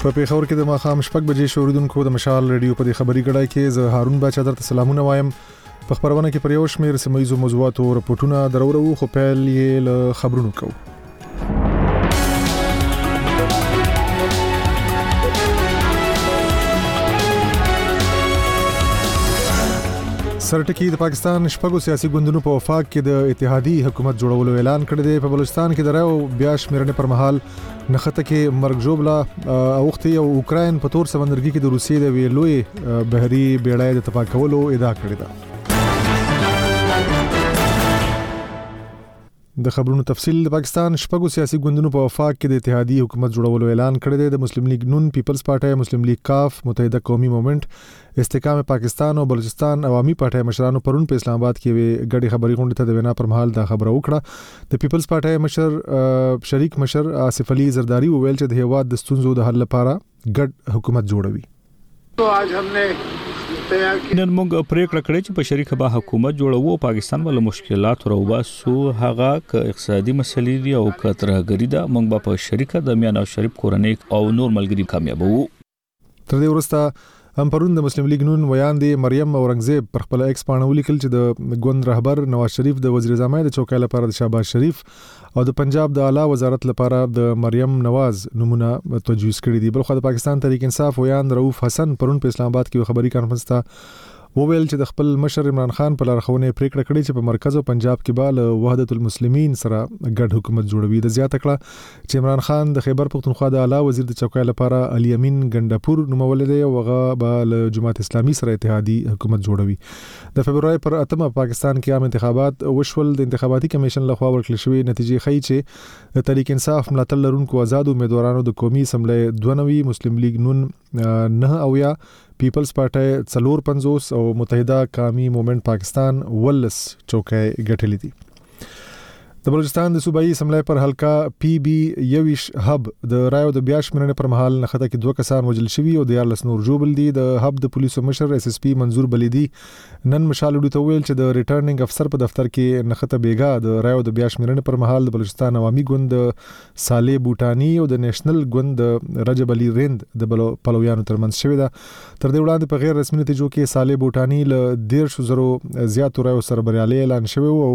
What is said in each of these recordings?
په پیښور کې د ماخام شپږ بجې شوریدونکو د مشال رادیو په دې خبري غړای کې زه هارون بچا درته سلامونه وایم په خبرونه کې پر یو شمیر سیمایزو موضوعاتو رپورټونه درورو خو پیل یې له خبرونو کوو سرټکی د پاکستان شپږو سیاسي ګوندونو په وفاق کې د اتحادي حکومت جوړولو اعلان کړی دی په بلوچستان کې د راو بیا شمیرنې پر مهال نښته کې مرګ ژوبله اوختي او اوکراین په تور سمندرګي کې د روسیې د ویلوې بحري بیړۍ د تبا کولو ادعا کړې ده د خبرونو تفصيل د پاکستان شپږو سیاسي ګوندونو په وفاق کې د اتحادي حکومت جوړولو اعلان کړی دی د مسلم لیگ نون پیپلز پارټي مسلم لیگ کاف متحده قومي مومنټ استحکام پاکستان او بلوچستان عوامي پارټۍ مشرانو پرون په اسلام آباد کې یوې ګډې خبري غونډې ته د وینا پر مهال دا خبره وکړه د پیپلز پارټۍ مشر شریک مشر آصف علي زرداری وویل چې د هیواد د ستونزو د حل لپاره ګډ حکومت جوړوي نن موږ پریکړه کړې چې په شریک به حکومت جوړو او پاکستان ول مشکلات راوباسو هغه ک اقتصادي مسلې دي او کترهګری ده موږ به په شریکه د میان او شریف کورنۍ او نور ملګری کامیابو تر دې وروسته هم پرون د مسلم لیګ نون ویاندې مریم اورنګزیب پر خپل ایکس پاڼه ولیکل چې د ګوند رهبر نواز شریف د وزیر زامه د چوکۍ لپاره د شهباز شریف او د پنجاب د اعلی وزارت لپاره د مریم نواز نمونه تجویز کړی دی بلخو د پاکستان تحریک انصاف ویاند رؤف حسن پرون په اسلام آباد کې خبري کانفرنس ته وویل چې د خپل مشر عمران خان په لارښوونه یې پریکړه کړې چې په مرکز او پنجاب کې به له وحدت المسلمین سره ګډ حکومت جوړوي. ده زیاته کړه چې عمران خان د خیبر پښتونخوا د اعلی وزیر د چوکۍ لپاره علي امین ګنډاپور نومولی دی او هغه به له جماعت اسلامي سره اتحادي حکومت جوړوي. د فبرورۍ پر اتمه په پاکستان کې عام انتخابات وشول، د انتخاباتي کمیشن لخوا ورکړل شوې نتیجې ښيي چې د تحریک انصاف ملاتړ لرونکو ازادو امیدوارانو د قومي اسمبلۍ دوه نوي، مسلم لیګ نون نهه اویا، پيپلز پارټۍ څلور پنځوس او متحده قامي مومنټ پاکستان ولس چوکۍ ګټلې دي د بلوچستان د صوبایي اسمبلۍ پر حلقه پی بی یویش هب د رایو د بیا شمېرنې پر مهال نخته کې دوه کسان وژل شوي او دیارلس نور ژوبل دي د هب د پولیسو مشر اس اس پی منظور بلیدي نن مشال اډو ته ویل چې د ریټرننګ افسر په دفتر کې نخته بیګا د رایو د بیا شمېرنې پر مهال د بلوچستان عوامي ګوند د صالح بوټاني او د نېشنل ګوند د رجب علي رند د بلو پلویانو ترمنځ شوې ده تر دې وړاندې په غیر رسمي نتیجو کې صالح بوټاني له 13 زرو زیاتو رایو سره بریالی اعلان شوی او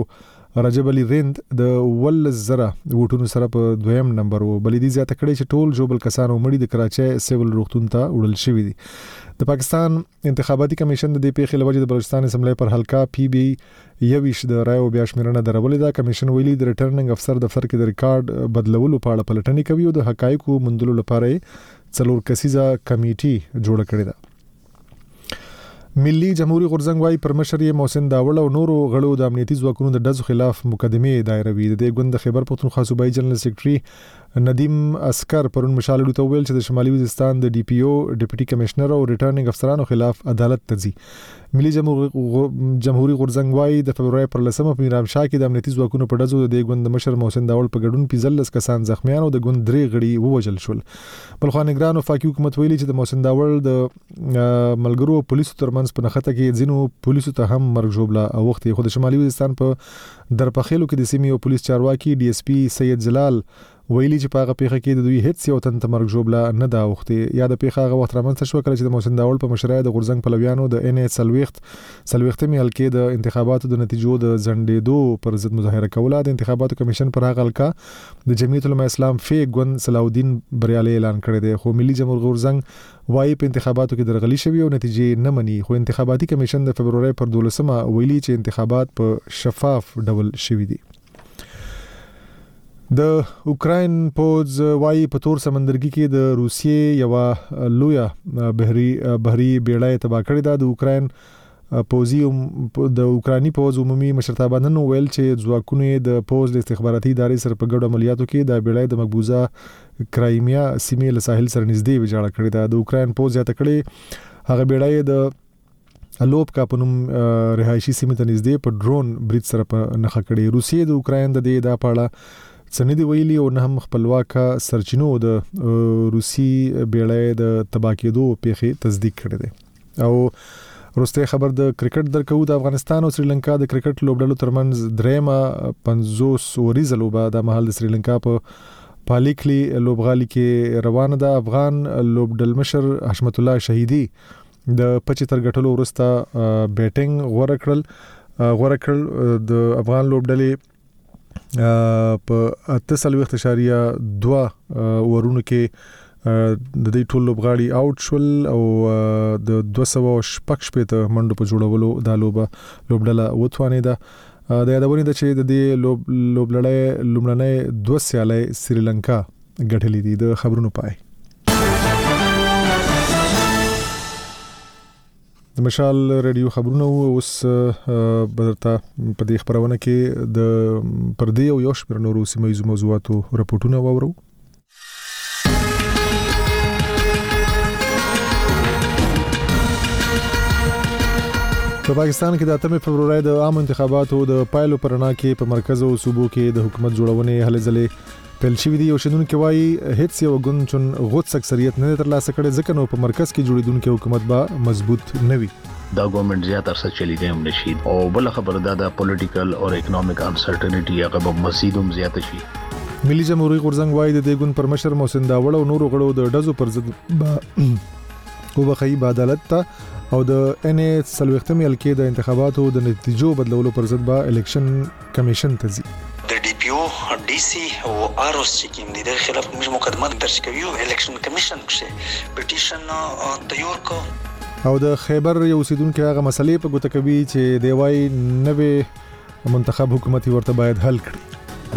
رجب علي رند د 11 زره ووټونو سره په دویم نمبر وو بلې دي زیاته کړې چې ټول ژوبل کسان او مړي د کراچۍ سیول روغتون ته وړل شوي دي د پاکستان انتخاباتي کمیشن د دې پیښې له وجې د بلوچستان اسمبلۍ پر حلقه پي بي یوویشت د رایو بیا شمیرنه درولې ده. کمیشن ویلي د ریټرننګ افسر دفتر کې د ریکارډ بدلولو په اړه پلټنې کوي او د حقایقو موندلو لپاره یې څلور کسیزه کمیټي جوړه کړې ده. ملي جمهوري غورځنګ وايي پر مشر یې محسن داوړ او نورو غړو د امنیتي ځواکونو د ډزو خلاف مقدمې دایروي. د دې ګوند د خیبر پښتونخوا صوبایي جنرال سیکرټري ندیم اسکر پرون مشالډو ته وویل چې د شمالي وزیرستان د ډي پي او ډیپټي کمشنر او ریټرننګ افسرانو خلاف عدالت ته ځي ملي جمهوري غورځنګ وایي د فبرورۍ پر لسمه په میرامشاه کې د امنیتي ځواکونو په ډزو د دې ګوند مشر محسن داوړ په ګډون پنځلس کسان زخمیان او د ګوند درې غړي ووژل شول بلخوا نګران وفاقي حکومت ویلي چې د محسن داوړ د ملګرو پولیسو ترمنځ په نښته کې ځینو پولیسو ته هم مرګ ژوبله اوښتې خو د شمالي وزیرستان په درپخېلو کې د سیمې یو پولیس چارواکي ډي ایس پي سید جلال ویلي چې په هغه پېښه کې د دوی هېڅ یو تن ته مرګ ژوبله نه ده اوښتې. یاده پېښه هغه وخت رامنځته شوه کله چې د محسن داوړ په مشرۍ د غورځنګ پلویانو د اېن اې څلوېښت څلوېښتمې حلقې د انتخاباتو د نتیجو د ځنډېدو پر ضد مظاهره کوله د انتخاباتو کمېشن پر هغه حلقه د جمعیت علماء اسلام فې ګوند صلاح الدین بریالی اعلان کړی دی خو ملي جمهورغورځنګ وايي په انتخاباتو کې درغلي شوې او نتیجې یې نه مني، خو انتخاباتي کمېشن د فبرورۍ پر دولسمه ویلي چې انتخابات په شفاف ډول شوي دي. د اوکراین پوځ وايي په تور سمندرګي کې د روسیې یوه لویه بحري بېړۍ تباه کړې ده. د اوکراین پوځي د اوکرایني پوځ عمومي مشرتابه نن وویل چې ځواکونو یې د پوځ له استخباراتي ادارې سره په ګډو عملیاتو کې دا بیړۍ د مقبوضه کرایمیا سیمې له ساحل سره نږدې ویجاړه کړې ده د اوکراین پوځ زیاته کړې هغه بیړۍ د الوبکا په نوم رهایشي سیمه ته نږدې په ډرون برید سره په نخښه کړې روسیې د اوکرين د دې د پاړه څنې دی ویلي او نه هم خپلواک سرچینو د روسي بیړۍ د تباکېدو پیخي تصدیق کړې ده او روسته خبر د کرکټ درکو د افغانستان او سریلانکا د کرکټ لوبډلو ترمنځ دریمه 50 اوریزه لوبه د مهال د سریلانکا په پالیکلی لوبغالي کې روانه ده افغان لوبډلمشر حشمت الله شهیدی د پچې تر ګټلو وروسته بیټینګ غوړه کړل غوړه کړل د افغان لوبډلې په 48.2 اورونو کې د دې ټول لوبغاړي آوټ شول او د 216 پېته منډو په جوړولو دا لوبه لوبډله وتوانې ده د یادونې ده چې د دې لوب لوبلړۍ لومړنۍ دوه سیالۍ سریلانکا ګټلې دي د خبرونو پای د مشال رادیو خبرونه وو اوس به درته په دې خبرونه کې د پردې او یو شمېر نورو سیمه ییزو موضوعاتو راپورټونه واورو په پاکستان کې د 8 فبرवरी د عام انتخاباتو د پایلو پرنا کې په مرکز او صوبو کې د حکومت جوړونې هلې ځلې پیل شوي دي او شنونکي وایي هیڅ یو ګوند چون غوڅ اکثریت نه ترلاسه کړي ځکه نو په مرکز کې جوړیدونکي حکومت به مضبوط نه وي دا ګورنمنت زیات عرصه چلیدای هم نشي او بل خبره دا د پولیټیکل او اکونومیک انسرټنټي هغه به مزید هم زیات شي ملي جمهوریت غورځنګ وایي د دې ګوند پر مشر محسن داوړ او نورو غړو د ډزو پر ضد وبخښي به عدالت ته او د ان ای سلوختمي الکې د انتخاباتو د نتیجو بدلولو پر ضد به الیکشن کمېشن ته ځي. د ډي پي او، ډي سي او ار اوس چې کيم دي دغه خلاف موږ مقدمه درج کوي او اليکشن کمېشن کښې پټيشن تيور کو. او د خيبر يو اوسېدونکی هغه مسلې په ګوته کوي چې دی وايي نوې منتخب حکومت يې ورته بايد حل کړي.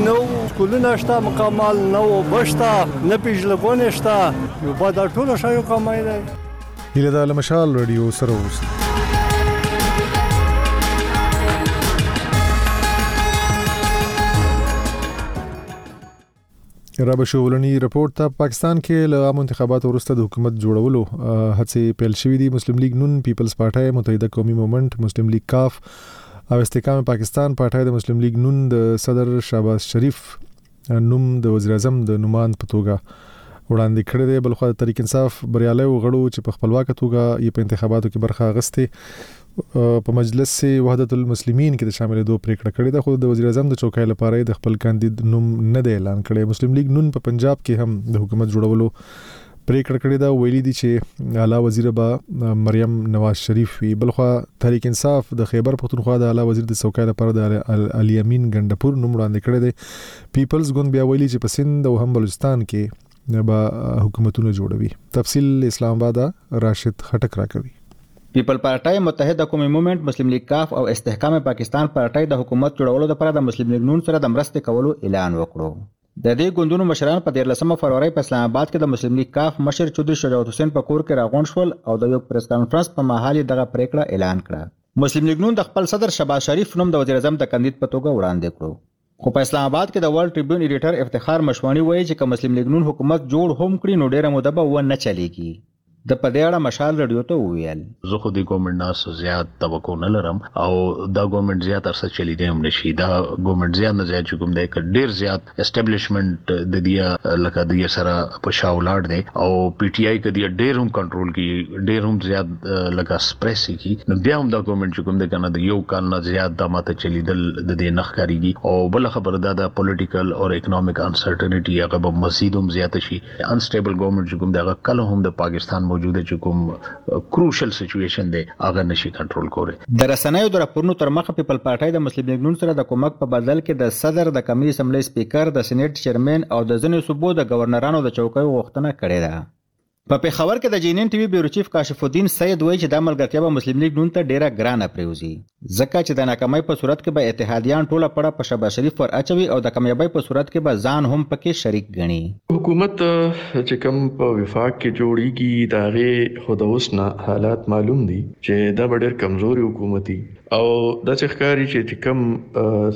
نه سکولونه شته مکمل، نه اوبه شته، نه پيژلګونې شته، يو بد ټولو شيو کمی دی. هله د مشال رادیو سره اوسئ را به شولنی رپورت ته پاکستان کې له عام انتخاباتو وروسته د حکومت جوړولو هڅې پیل شوې دي مسلم لیگ نون پیپلز پارټي متحده قومي مومنټ مسلم لیگ کاف او استحکام پاکستان پارټي د مسلم لیگ نون د صدر شهباز شریف نوم د وزیراعظم د نوماند په توګه وړاندې کړی دی بلخو د تحریک انصاف بریالیو غړو چې په خپلواکه توګه یې په انتخاباتو کې برخه اخیستې په مجلس وحدت المسلمین کې د شاملېدو پریکړه کړې ده خو د وزیر اعظم د چوکۍ لپاره د خپل کاندید نوم نه دی اعلان کړی مسلم لیگ نون په پنجاب کې هم د حکومت جوړولو پریکړه کړې ده ویلي دي چې اعلی وزیر به مریم نواز شریف وي بلخوا تحریک انصاف د خیبر پښتونخوا د اعلی وزیر د څوکۍ لپاره د علي امین ګندپور نوم وړاندې کړی دی پیپلز ګوند بیا ویلي چې په سند او هم بلوچستان کې به حکومتونه جوړوي تفصیل اسلام آباد راشد خټک راکوي پیپل پارټۍ متحده قومي مومنټ مسلم لیګ کاف او استحکام پاکستان پارټۍ د حکومت جوړولو لپاره د مسلم لیګ نون سره د مرستې کولو اعلان وکړو د دې ګوندونو مشران په دېرلسمه فرورۍ په اسلام اباد کې د مسلم لیګ کاف مشر چودري شجاعت حسین په کور کې راغونډ شول او د یو پرېس کانفرنس په مهال یې دغه پرېکړه اعلان کړه. مسلم لیګ نون د خپل صدر شهباز شریف نوم د وزیراعظم د کاندید په توګه وړاندې کړو خو په اسلام اباد کې د ورلډ ټریبیون ایډیټر افتخار مشواڼي وایي چې که مسلم لیګ نون حکومت جوړ هم کړي نو ډېره موده به و نه چلېږي. ده په دې اړه مشال رډیو ته وویل. زه خو دې ګورنمنټ نه څه زیات توقع نه لرم او دا ګورنمنټ زیات هرڅه چلیدای هم نه شي، دا ګورنمنټ زیات نه زیات چې کوم دی که ډېر زیات اسټبلشمنټ د دوی لکه دوی سره په شا ولاړ دی او پي ټي آی که دوی ډېر هم کنټرول کړي، ډېر هم زیات لکه سپریس یې کړي نو بیا هم دا ګورنمنټ چې کوم دی کنه د یو کال نه زیات دا ماته چلیدل د دې نه ښکارېږي او بله خبره دا ده پولیټیکل او اکنامیک انسرټنټي هغه به مزید هم زیاته شي. ان سټیبل ګورنمنت چې کوم دغه کله هم د پاکستان موجوده چې کوم کروشل سچویشن دی هغه نشي کنټرول کولی د رسنیو د راپورونو تر مخه پیپل پارټۍ د مسلم لیګ نون سره د کومک په بدل کې د صدر، د قمي اسمبلۍ سپیکر، د سینیټ چیرمین او د ځینو صوبو د ګورنرانو د چوکیو غوښتنه کړې ده. په پېښور کې د جي ان ټي وي بیوروچیف کاشف الدین سید وایي چې دا ملګرتیا به مسلم لیګ نون ته ډېره ګرانه پرېوځي. ځکه چې د ناکامۍ په صورت کې به اتحادیان ټوله پړه په شهباز شریف ور اچوي او د کامیابۍ په صورت کې به ځان هم په کې شریک ګڼي. حکومت چې کوم په وفاق کې جوړیږي د هغې خو د اوس نه حالات معلوم دي چې دا به ډیر کمزوری حکومت وي او داسې ښکاري چې چې کوم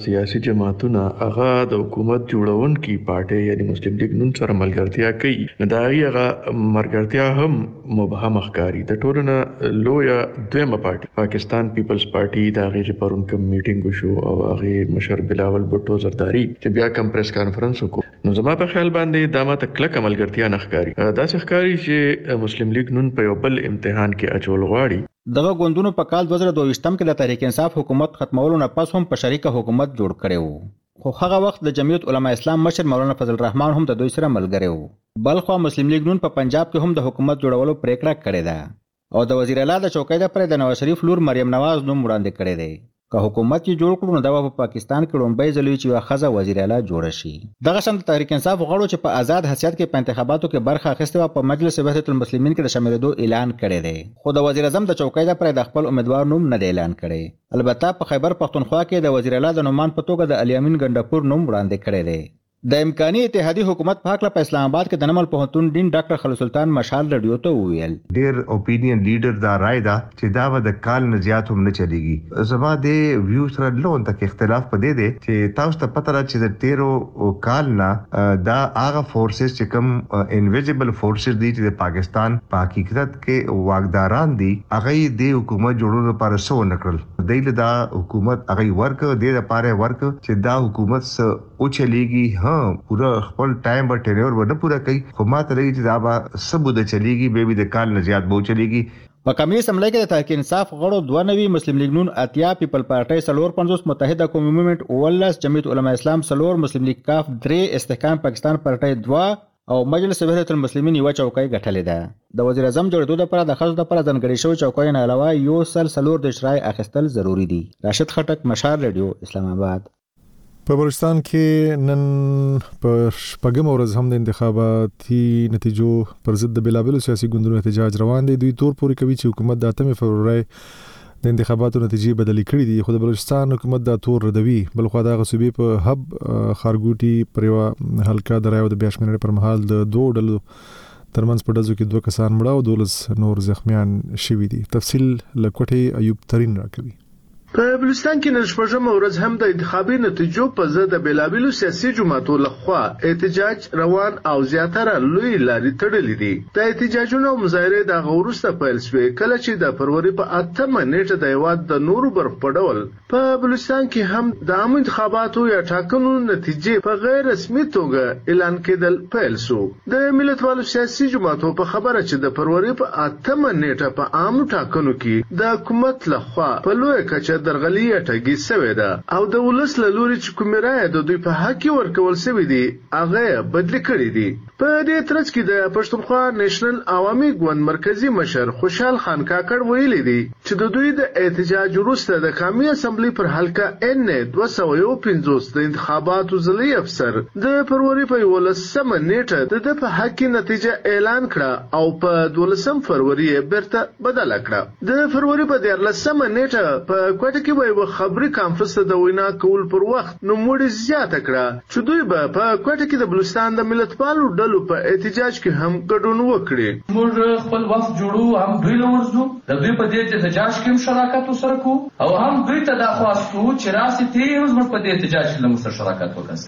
سیاسي جماعتونه هغه د حکومت جوړونکي پارټۍ یعنې مسلم لیګ نون سره ملګرتیا کوي نو د هغې هغه مرګرتیا هم مبهمه ښکاري د ټولو نه لویه دویمه پارټي پاکستان پیپلز پارټي د هغې چې پرون کوم میټینګ وشو او هغې مشر بلاول بټو زرداري چې بیا کوم پریس کانفرنس وکړو نو زما په خیال باندې دا ماته کلکه ملګرتیا نه ښکاري داسې ښکاري چې مسلم لیګ نون په یو بل امتحان کې اچول غواړي دغه ګوندونو په کال دوه زره دوه ویشت کې د تحریک انصاف حکومت ختمولو نه پس هم په شریکه حکومت جوړ کړی و. خو هغه وخت د جمعیت علماء اسلام مشر مولانا فضل الرحمن هم د دوی سره ملګری و. بلخوا مسلم لیګ نون په پنجاب کې هم د حکومت جوړولو پرېکړه کړې ده او د وزیراعلا د چوکۍ لپاره یې د نواز شریف لور مریم نواز نوم وړاندې کړی دی. که حکومت یې جوړ کړو نو دا به په پاکستان کې ړومبی ځل وي چې یوه ښځه وزیراعلا جوړه شي. دغه شان د تحریک انصاف غړو چې په ازاد حثیت کې په انتخاباتو کې برخه اخیستې وه په مجلس وحدت المسلمین کې د شاملېدو اعلان کړی دی خو د وزیراعظم د چوکۍ لپاره یې د خپل امیدوار نوم نه دی اعلان کړی. البته په خیبر پښتونخوا کې د وزیراعلا د نوماند په توګه د علي امین ګنډپور نوم وړاندې کړی دی. د امکاني اتحادي حکومت په هکله په اسلام اباد کې د نمل پوهنتون ډین ډاکټر خلو سلطان مشال رډیو ته وویل. ډیر اوپینین لیډر دا رای ده چې دا به د کال نه زیات هم نه چلیږي. زما دې ویو سره لون تک اختلاف په دې دی چې تاسو ته پته ده چې د تیرو کال نه دا هغه فورسز چې کوم انویزیبل فورسز دي چې د پاکستان په حقیقت که واکداران دي هغه يې دې حکومت جوړولو لپاره څه ونه کړل دی له دا حکومت هغه يې ورکړ دې لپاره يې ورکړ چې دا حکومت څه وچليږي هه پوره خپل ټايم به ټينيور به نه پوره کوي خو ماته لګي چې دا به څه موده چليږي بيا به د کال نه زيات به وچليږي. په قومي اسمبلۍ کې د تحریک انصاف غړو دوه نوي، مسلم لیګ نون اتیا، پیپل پارټۍ څلور پنځوس، متحده قومي مومنټ اوولس، جمعیت علماء اسلام څلور، مسلم لیګ کاف درې، استحکام پاکستان پارټۍ دوه، او مجلس وحدت المسلمین یوه چوکۍ ګټلې ده. د وزیراعظم جوړېدو لپاره د ښځو لپاره ځانګړې شوې چوکیو نه علاوه یو سل څلور دېرش رایې اخیستل ضروري دي. راشد خټک، مشال رېډیو، اسلام اباد. په بلوچستان کې نن په شپږمه ورځ هم د انتخاباتي نتیجو پر ضد د بېلابېلو سیاسي ګوندونو احتجاج روان دی. دوی تور پورې کوي چې حکومت د اتمې فبرورۍ د انتخاباتو نتیجې بدلې کړې دي خو د بلوچستان حکومت دا تور ردوي بلخوا د هغه صوبې په هب ښارګوټي پر یوه حلقه د رایو د بیا شمېرنې پر مهال د دوو ډلو ترمنځ په ډزو کې دوه کسان مړه او دولس نور زخمیان شوي دي تفصیل له کوټې ایوب ترین راکوي په بلوچستان کې نن شپږمه ورځ هم د انتخابي نتیجو په ضد د بېلابېلو سیاسي جماعتو له خوا احتجاج، روان او زیاتره لویې لارې تړلې دي. دا احتجاجونه او مظاهرې د هغه وروسته پیل شوې کله چې د فروري په اتمه نېټه د هېواد د نورو برخو په ډول په بلوچستان کې هم د عامو انتخاباتو یا ټاکنو نتیجې په غیر رسمي توګه اعلان کېدل پیل شو. د ملتپالو سیاسي جماعتو په خبره چې د فروري په اتمه نېټه په عامو ټاکنو کې د حکومت له خوا په لویه کچه درغلي یا ټګي شوې ده او د ولس له لوري کومې رایې د دوی په حق کې ورکول شوې دي، هغه یې بدلې کړې دي. په دې ترڅ کې د پښتونخوا نېشنل عوامي ګوند مرکزي مشر خوشحال خان کاکړ ویلي دي چې د دوی د احتجاج وروسته د قامي اسمبلۍ پر حلقه NA دوه سوه یو پنځوس د انتخاباتو ضلعي افسر د فروري په یوولس مه نېټه د ده په حق کې نتیجه اعلان کړه او په دولسم فروري یې بېرته بدله کړه. د فروري په دیارلس مه نېټه په کوټه کې به یوه خبري کانفرنس ته د وینا کولو پر وخت نوموړي زیاته کړه چې دوی به په کوټه کې د بلوچستان د ملتپالو ډلو په احتجاج کې هم ګډون وکړي. موږ خپل وفد جوړوو او هم دوی له ورځو د دوی په دې احتجاج کې هم شراکت ورسره کوو او هم دوی ته دا خواست کوو چې راسي تېې هم زموږ په دې احتجاج کې له موږ سره شراکت وکړي.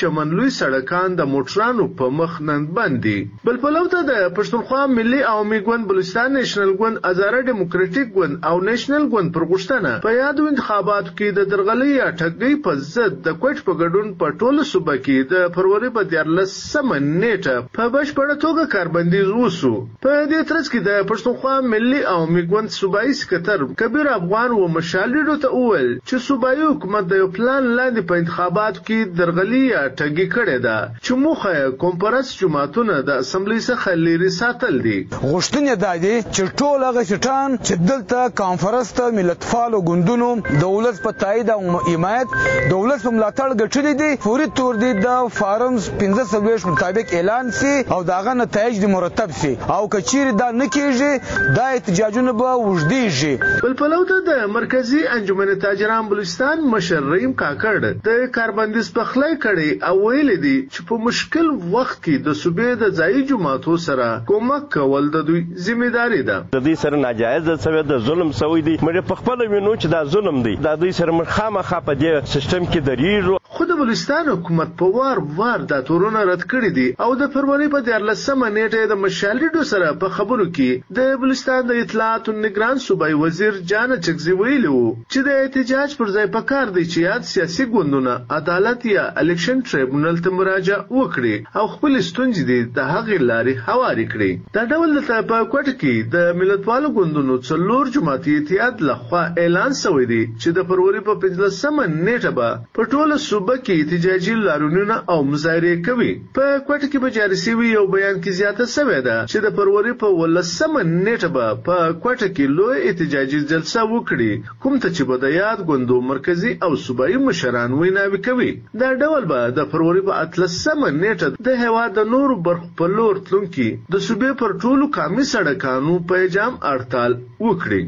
چمن لوی سړکان د موټرانو په مخ نن بند دي. بل پلو ته د پښتونخوا ملي عوامي ګوند، بلوچستان نېشنل ګوند، هزاره ډېموکرېټېک ګوند او نېشنل ګوند پر غوښتنه په یادو انتخاباتو کې د درغلۍ یا ټګۍ په ضد د کوټ په ګډون په ټوله صوبه کې د فروري په دیارلس مه نېټه په بشپړه توګه کاربندیز وشو. په دې ترڅ کې د پښتونخوا ملي او میګوند صوبايي سکرتر کبیر افغان و مشالډیډو ته وویل چې صوبايي حکومت د یو پلان لاندې په انتخاباتو کې درغلي یا ټګي کړې ده چې موخه یې قوم پرست جماعتونه د اسمبلۍ څخه لیرې ساتل دي. غوښتنې یې دا دي چې ټول هغه سیټان چې دلته قوم پرست ملتپالو ګوندونو د ولس په تایید او حمایت د ولس په ملاتړ ګټلي دي فوري تور دې د فارم پنځه څلوېښت مطابق اعلان مستند سي او د هغه نتایج دي مرتب سي او که چیري دا نه کیږي دا احتجاجونه به اوږدیږي. بل پلو ته د مرکزي انجمن تاجران بلوچستان مشر رحیم کاکړ د کاربندیز پخلی کړی او ویلي دي چې په مشکل وخت کې د صوبې د ځايي جماعتو سره کومک کول د دوی ذمه داري ده. د دوی سره ناجایز څه شوی ده، ظلم شوی دی، موږ یې پخپله وینو چې دا ظلم دی، د دوی سره موږ خامخا په دې سیستم کې دریږو. خو د بلوچستان حکومت په وار وار دا تورونه رد کړي دي او د فرورۍ په دیارلس مه نېټه یې د مشال ریډو سره په خبرو کې د بلوچستان د اطلاعاتو نګران صوبايي وزیر جان اچکزي ویلي وو چې د احتجاج پر ځای په کار دی چې یاد سیاسي ګوندونه عدالت یا الیکشن ټریبونل ته مراجعه وکړي او خپلې ستونزې دې د هغې لارې هوارې کړي. دا ډول دلته په کوټه کې د ملتپالو ګوندونو څلور جماعتي اتحاد له خوا اعلان شوی دی، چې د فروري په پنځلسمه نېټه به په ټوله صوبه کې احتجاجي لاريونونه او مظاهرې کوي. په کوټه کې په جاري شوي يو بيان کې زياته شوې ده چې د فروري په اوولسمه نېټه به په کوټه کې لويه احتجاجي جلسه وکړي کوم ته چې به د ياد ګوندو مرکزي او صوبايي مشران ويناوې کوي. دا ډول به د فروري په اتلسمه نېټه د هېواد د نورو برخو په لور تلونکي د صوبې پر ټولو قامي سړکانو په اعجام اړتال وکړي.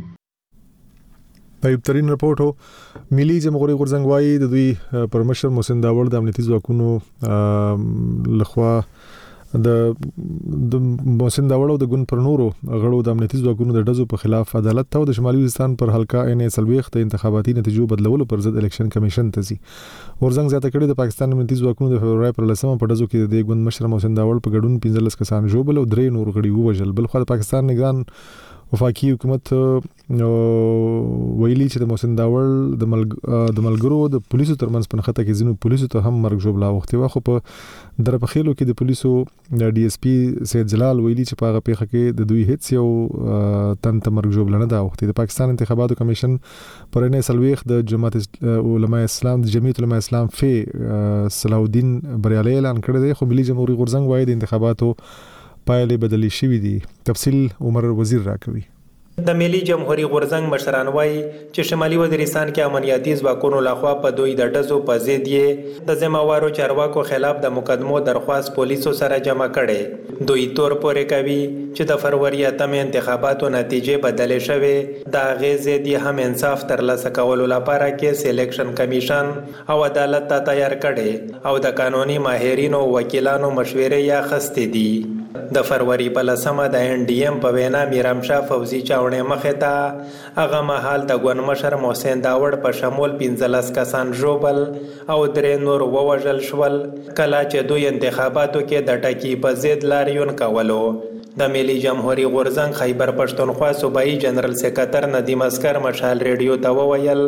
په ابترین رپورټ هو ملي جمهوریت غورځنګ وايي د دوی پر مشر محسن داوړ د امنیتي ځواکونو لخوا د د محسن داوړ او د ګوند پر نورو غړو د امنیتي ځواکونو د ډزو په خلاف عدالت ته او د شمالي وزستان پر حلقه ان ای سلويخ د انتخاباتي نتیجو بدلولو پر ضد الیکشن کمیشن ته ځي ورزنګ زیاته کړې د پاکستان امنیتي ځواکونو د فبرورۍ پر لسمه په ډزو کې د دې ګوند مشر محسن داوړ په ګډون 15 کسان ژوبل او درې نور غړي ووژل بلخو د پاکستان نگران وفاقي حکومت ویلي چې د محسن داوړ د ملګ د ملګرو د پولیسو ترمنځ په نخته کې ځینو پولیسو ته هم مرګ ژوبله اوختي وه خو په درپخېلو کې د پولیسو د ډي اس پي سید جلال ویلي چې په هغه پیښه کې د دوی هیڅ یو تن ته مرګ ژوبله نه ده اوختي د پاکستان انتخاباتو کمیشن پرنې سلويخ د جماعت علماء اسلام د جمعیت علماء اسلام فی صلاح الدین بریالي اعلان کړی دی خو ملي جمهوریت غورځنګ وايي د انتخاباتو پایلې بدلې شوې دي، تفصیل عمر وزیر راکوي. د ملي جمهوري غورځنګ مشران وايي چې شمالي وزیرستان کې امنیتي ځواکونو لخوا په دوی د ډزو په ضد یې د ذمه وارو چارواکو خلاف د مقدمو درخواست پولیسو سره جمع کړی. دوی تور پورې کوي چې د فروري اتمې انتخاباتو نتیجې بدلې شوې، د هغې ضد یې هم انصاف ترلاسه کولو لپاره کیس الیکشن کمیشن او عدالت ته تیار کړی او د قانوني ماهرینو او وکیلانو مشورې یې اخیستې دي. د فروري په لسمه د اېن ډي اېم په وینا میرام شاه فوځي چاوڼې مخې ته هغه مهال د ګوند مشر محسن داوړ په شمول پنځلس کسان ژوبل او درې نور ووژل شول کله چې دوی انتخاباتو کې د ټکي په ضد لاریون کولو د ملي جمهوري غورځنګ خیبر پښتونخوا صوبايي جنرال سکرتر ندیم اصغر مشال رېډیو ته وویل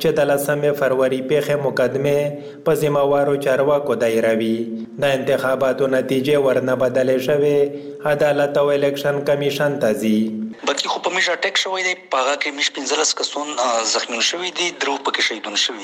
چې د لسمې فروري پېښې مقدمې په ذمه وارو چارواکو دایره وي، د انتخاباتو نتیجې ورنه بدلې شوې، عدالت او الېکشن کمېشن ته ځي. بتي خو په ميژ اټيک شوی دی په هغه کښې ميژ پنځلس کسون زخميون شوي دي درو پکښې شهيدون شوي دي.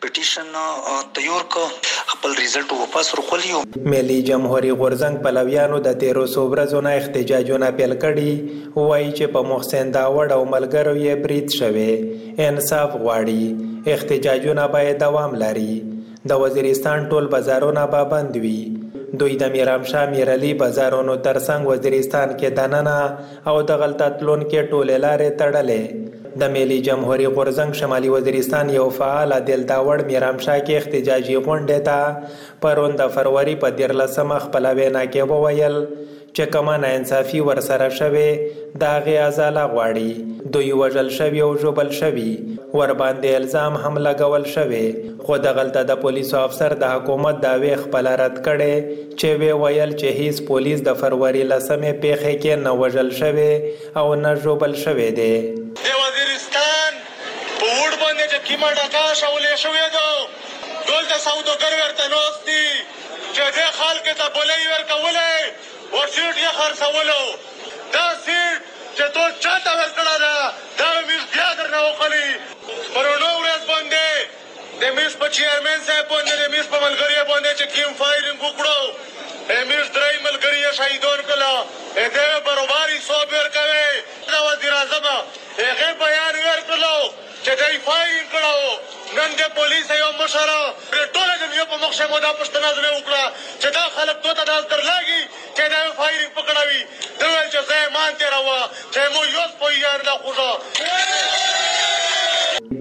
پټیشن تیور کړ خپل ریزلټ وپس ورکولیو. ملي جمهوري غورځنګ پلویانو د تېرو څو ورځو نه احتجاجونه پیل کړي، وايي چې په محسن داوړ او ملګرو یې برید شوی، انصاف غواړي، احتجاجونه به یې دوام لري، د وزیرستان ټول بازارونه به بند وي. دوی د میرامشاه میرعلي بازارونو ترڅنګ وزیرستان کې دننه او دغلته تلونکې ټولې لارې تړلې. د ملي جمهوري غورځنګ شمالي وزیرستان یو فعال عادل داوړ میرامشا کې احتجاجي غونډې ته پرون د فروري په دیرلس مه خپله وینا کې وویل چې کومه ناانصافي ورسره شوې د هغې ازاله غواړي دوی وژل شوي او ژوبل شوي ورباندې الزام هم لګول شوې خو دغلته د پولیسو افسر د حکومت دعوې خپله رد کړې چې ویې ویل چې هیڅ پولیس د فروري لسمې پېښې کې نه وژل شوی او نه ژوبل شوی دی. د وزیرستان په ووډ باندې چې کیمه ډکه اچولې شوې ده دلته سودوګر ورته ناست دي چې دې خلکې ته بلۍ ورکولې او سیټ یې خرڅولو دا سیټ چه تو چاته ورکړه ده دا میز بیا درنه وخلی پرونو ورځ باندی د میز په چیرمین صاحب باندی د میز په ملګریو باندی چه کیم فایرینګ وکړو د میز دری ملګری یی شهیدان کړل ای ته یو بروبر حساب ورکوی د وزیر اعظم هغی بیان ورکړلو چه دی فایرینګ کړو نن د پولیس یو مشر د ټوله دنیا په مخ کښی مو دا پوښتنه ځنه وکړه چه دا خلک تو ته داس درلاږی که دا یو فایرینګ په کړه وی ده ویل چه زه ایمان تیره وه چه مو یوس په یار دا خوزه.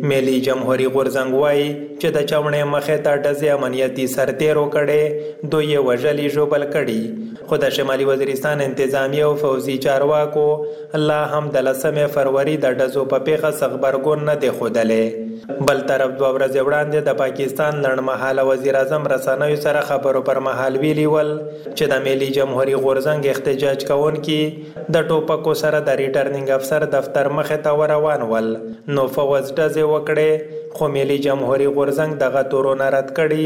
ملي جمهوري غورځنګ وايي چې د چاوڼۍ مخې ته ډزې امنیتي سرتېرو کړې، دوی یې وژلي، ژوبل کړي، خو د شمالي وزیرستان انتظامیې او فوځي چارواکو لا هم د لسمې فروري د ډزو په پېښه څه غبرګون نه دی ښودلی. بل طرف دوه ورځې وړاندې د پاکستان لنډمهاله وزیراعظم رسنیو سره خبرو پر مهال ویلي ول چې د ملي جمهوري غورځنګ احتجاج کوونکي د ټوپکو سره د ریټرننګ افسر دفتر مخې ته وروان ول نو فوځ ډزې وکړې خو ملي جمهوري غورځنګ دغه تورونه رد کړي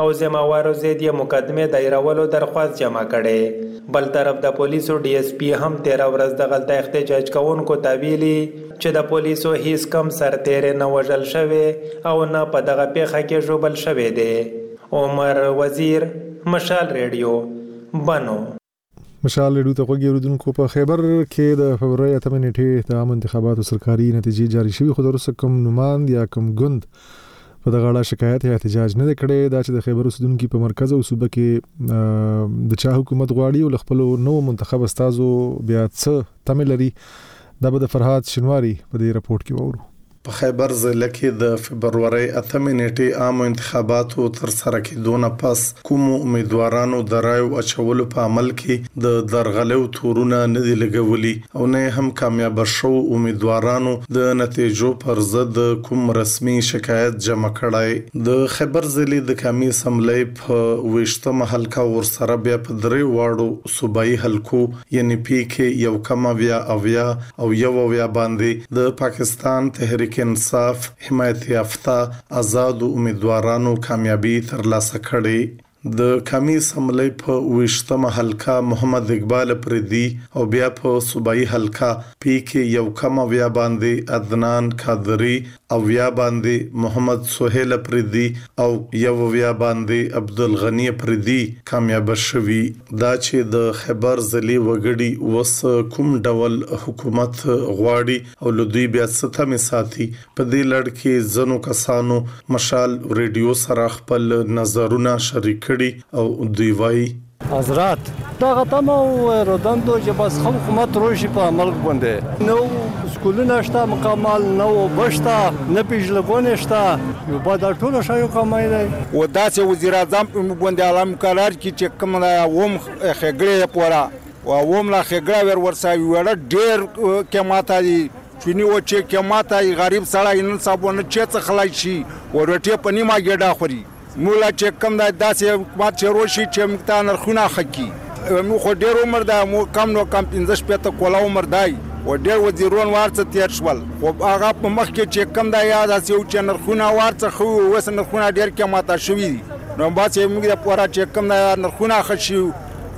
او ذمهوارو ضد یې مقدمې دایرولو درخواست جمع کړی. بل طرف د پولیسو ډي ایس پي هم تېره ورځ دغلته احتجاج کوونکو ته ویلي چې د پولیسو هیڅ کوم سرتېری نه وژل شوی او نه په دغه پېښه کې ژوبل شوی دی. عمر وزیر، مشال ریډیو، بنو. مشال رېډیو ته غوږی اوریدونکو په خیبر کې د فبرورۍ اتمې نیټې د عامو انتخاباتو سرکاري نتیجې جاري شوي خو تر اوسه کوم نوماند یا کوم ګوند په دغه اړه شکایت یا احتجاج نه دی کړی دا چې د خیبر اوسیدونکي په مرکز او صوبه کې د چا حکومت غواړي او له خپلو نوو منتخب استازو بیا څه تمې لري دا به د فرهاد شینواري په دې رپورټ کې واورو په خیبر ضلع کې د فبرورۍ اتمې نېټې عامو انتخاباتو تر سره کېدو نه پس کومو امیدوارانو د رایو اچولو په عمل کې د درغلیو تورونه نه دي لګولي او نه یې هم کامیابه شوو امیدوارانو د نتېجو پر ضد کوم رسمي شکایت جمع کړی. د خیبر ضلعې د قامي اسمبلۍ په ویشتمه حلقه ورسره بیا په درې واړو صوبايي حلقو یعنې پي کې یو کم اویا اویا او یو اویا باندې د پاکستان تحریک انصاف حمایت یافته ازادو امیدوارانو کامیابي ترلاسه کړې. د قامي اسمبلۍ په ویشتمه حلقه محمد اقبال اپریدي او بیا په صوبايي حلقه پي کې یو کم اویا باندې عدنان قادري اویا باندې محمد سهیل اپریدي او یوویا باندې عبدالغني اپریدي کامیاب شوي. دا چې د خیبر ضلعې وګړي اوس کوم ډول حکومت غواړي او له دوی بیا څه تمې ساتي، په دې لړ کې ځینو کسانو مشال ریډیو سره خپل نظرونه شریک کړي او دوی وايي، حضرات دغه تمه ویرودن دو چې بس خو حکومت روشي په عمل باندې نو سکولونه شته مکمل نو بشتا نه پیژلګونه شته یو با دا ټول شایو کمای دی و داسې وزیر اعظم په باندې اعلی مقرر کی چې کوم لا ووم خګړې پورا و ووم لا خګړه ور ورسا ویړه ډیر کې ماته دی چونی و چې کې ماته غریب سړی نن صاحب نه چې څه خلای شي ورټه پنیما ګډه خوري مولا چې کوم دا داسې حکومت شروع شي چې موږ ته نرخونه ښه کړي موږ خو ډېر عمر دی موږ کم نو کم پنځه شپېته کوله عمر دی و ډېر وزیرون وار څه تېر شول خو هغه په مخ کې چې کوم دا یاد هسې یو چې نرخونه وار څه ښه وي اوس نرخونه ډېر قیمته شوي دي نو بس یې موږ لپاره چې کوم دا نرخونه ښه شي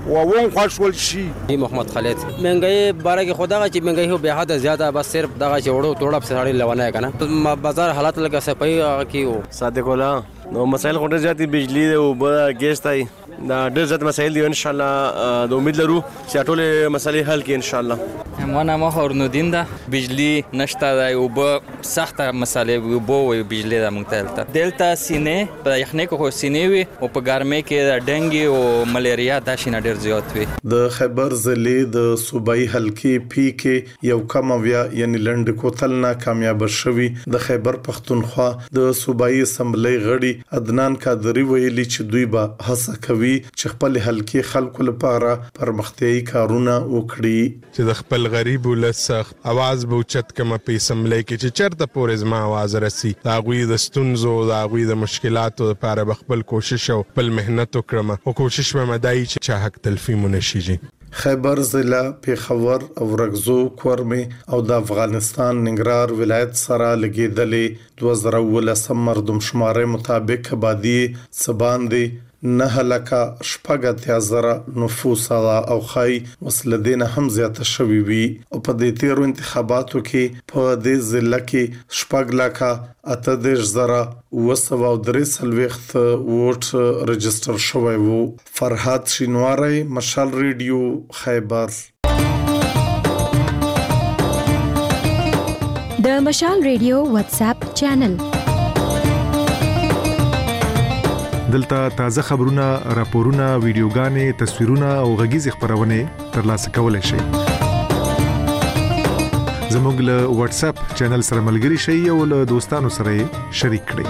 و وون خوښ ول شي محمد خالد منګي باره کې خدغه چې منګي هو به حد زیاته بس صرف دغه چې وړو توړب سړی لونه کنه بازار حالت لګه سپي کې صادق الله نو مسایل خو ډېر زیات دي بجلی دی اوبه ده ګیس دی دا ډېر زیات مسایل دي انشاءالله د امید لرو چې دا ټولې مسلې حل کړي انشاءالله ما نامه هارونالدین ده بجلی نشته دی اوبه سخته مسلې وي اوبه وي بجلی ده موږ ته دلته دلته سینې په یخنۍ کې خو سینې وي او په ګرمۍ کې د ډنګي او ملیریا دا شیان ډېر زیات وي د خیبر ضلعې د صوبايي حلقې پي کې یو کمه ویا یعنی لنډ کوتل نا کامیاب شوی د خیبر پښتونخوا د صوبائی اسمبلۍ غړی عدنان قادری ویلی چی دوی به هڅه کوی چی خپل حلقی خلکو لپاره پرمختیایی کارونه وکړی. چی د خپل غریب ولس اواز به اوچت کړم په اسمبلۍ کی چی چرته پوری زما اواز رسی د هغوی د ستونزو او د هغوی د مشکلاتو لپاره به خپل کوشش او خپل محنت وکړم خو کوشش به مې دا یی چی چا حق تلفی مو نشی جی. خیبر ضلع، پېښور او رګزو کورمې او د افغانستان ننګرهار ولایت سره لګېدلې دوه زره او اوولس مردم شمارۍ مطابق ابادي یې څه باندې نهه لکه شپږ اتیا زره نفوسه ده او ښايي اوس له دې نه هم زیاته شوې وي او په دې تېرو انتخاباتو کې په دې ضلع کې شپږ لکه اته دېرش زره اووه سوه او درې څلوېښت ووټ رجسټر شوی و. فرهاد شینواری مشال ریډیو خیبر. د مشال ریډیو واتس اپ چینل دلته تازه خبرونه، راپورونه، ویډیوګانې، تصویرونه او غږیزې خبرونه ترلاسه کولای شئ. زموږ له واتس اپ چینل سره ملګري شئ او له دوستانو سره شریک کړئ.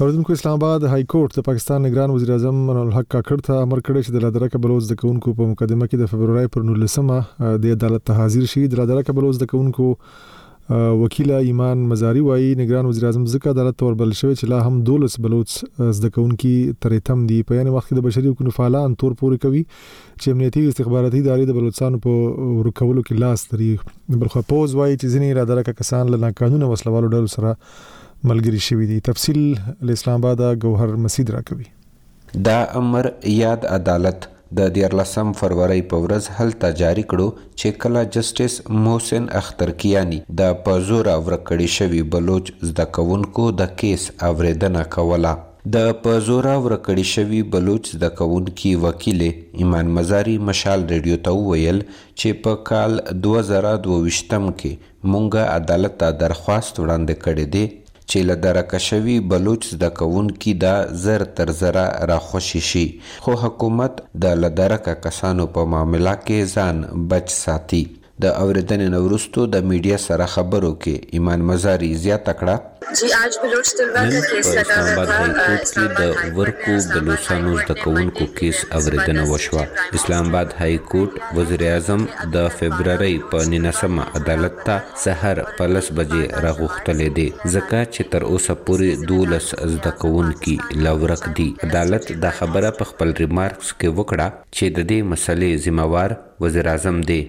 اوریدونکو اسلام آباد های کورټ د پاکستان نگران وزیر اعظم منور الحق کاکړ ته امر کړی چې د لادرکه بلوچ زده کوونکو په مقدمه کې د فبرورۍ پر 19مه د عدالت ته حاضر شي د لادرکه بلوچ زده کوونکو وکیل ایمان مزاری وایي نگران وزیر اعظم ځکه عدالت ته وربل شوی چې لا هم 12 بلوچ زده کوونکي ترې تم دي په یانه وخت کې د بشري حقوقو فعالان تور پوري کوي چې امنیتي استخباراتي ادارې د بلوچستان په ورکولو کې لاس لري بلخو پوز وایي چې ځینې لادرکه کسان له ناقانونه وسلوالو ډلو سره ملګري شوي دي تفصیل له اسلام اباده ګوهر مسید راکوي. دا امر یاد عدالت د دیارلسم فرورۍ په ورځ هلته جاري کړو چې کله جسټس محسن اخترکیاني د په زوره ورک کړي شوي بلوچ زده کوونکو د کیس اوریدنه کوله. د په زوره ورک کړي شوي بلوچ زده کوونکي وکیلې ایمان مزاري مشال ریډیو ته وویل چې په کال دوه زره دوه ویشت م کې مونږ عدالت ته درخواست وړاندې کړې دې چې له درکه شوي بلوچ زده کوونکي دا زر تر زره را خوشې شي خو حکومت د له درکه کسانو په معامله کې ځان بچ ساتي. د اورېدنې نه وروستو د ميډيا سره خبرو کې ايمان مزاري زياته کړه، نن په اسلام اباد هایکورټ کې د ورکو بلوڅانو زده کوونکو کیس اوریدنه وشوه. اسلام اباد هایکورټ وزیراعظم د فبرورۍ په نینسمه عدالت ته سهار په لس بجې راغوښتلی دی، ځکه چې تر اوسه پورې دوولس زده کوونکي لا ورک دي. عدالت دا خبره په خپل ریمارکس کې وکړه چې د دې مسئلې ذمه وار، وزيراعظم دې.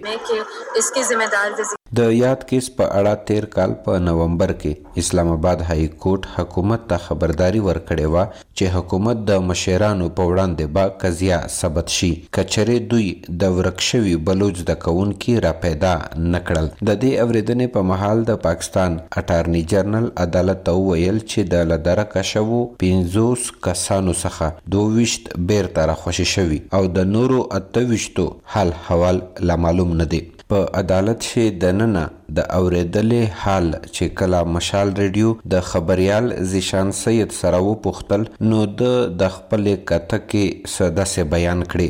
د یاد کېس په اړه تېر کال په نومبر کې اسلام اباد هايي کورټ حکومت ته خبرداری ورکړی وه چې حکومت د مشېرانو په وړاندې به قضیه ثبت شي که چرې دوی د ورک شوي بلوچ زده کوونکي را پیدا نه کړل. د دې اورېدنې په مهال د پاکستان اټارني جنرل عدالت ته وویل چې د له درکه شوو پنځوس کسانو څخه دوه ویشت بېرته راخوشې شوي او د نورو اته ویشتو حال حوال لا معلوم نه دی. په عدالت کښې دننه د اورېدلې حال چې کله مشال رېډيو د خبريال ذيشان سيد سره وپوښتل نو ده دخپلې کتکې څه داسې بيان کړې.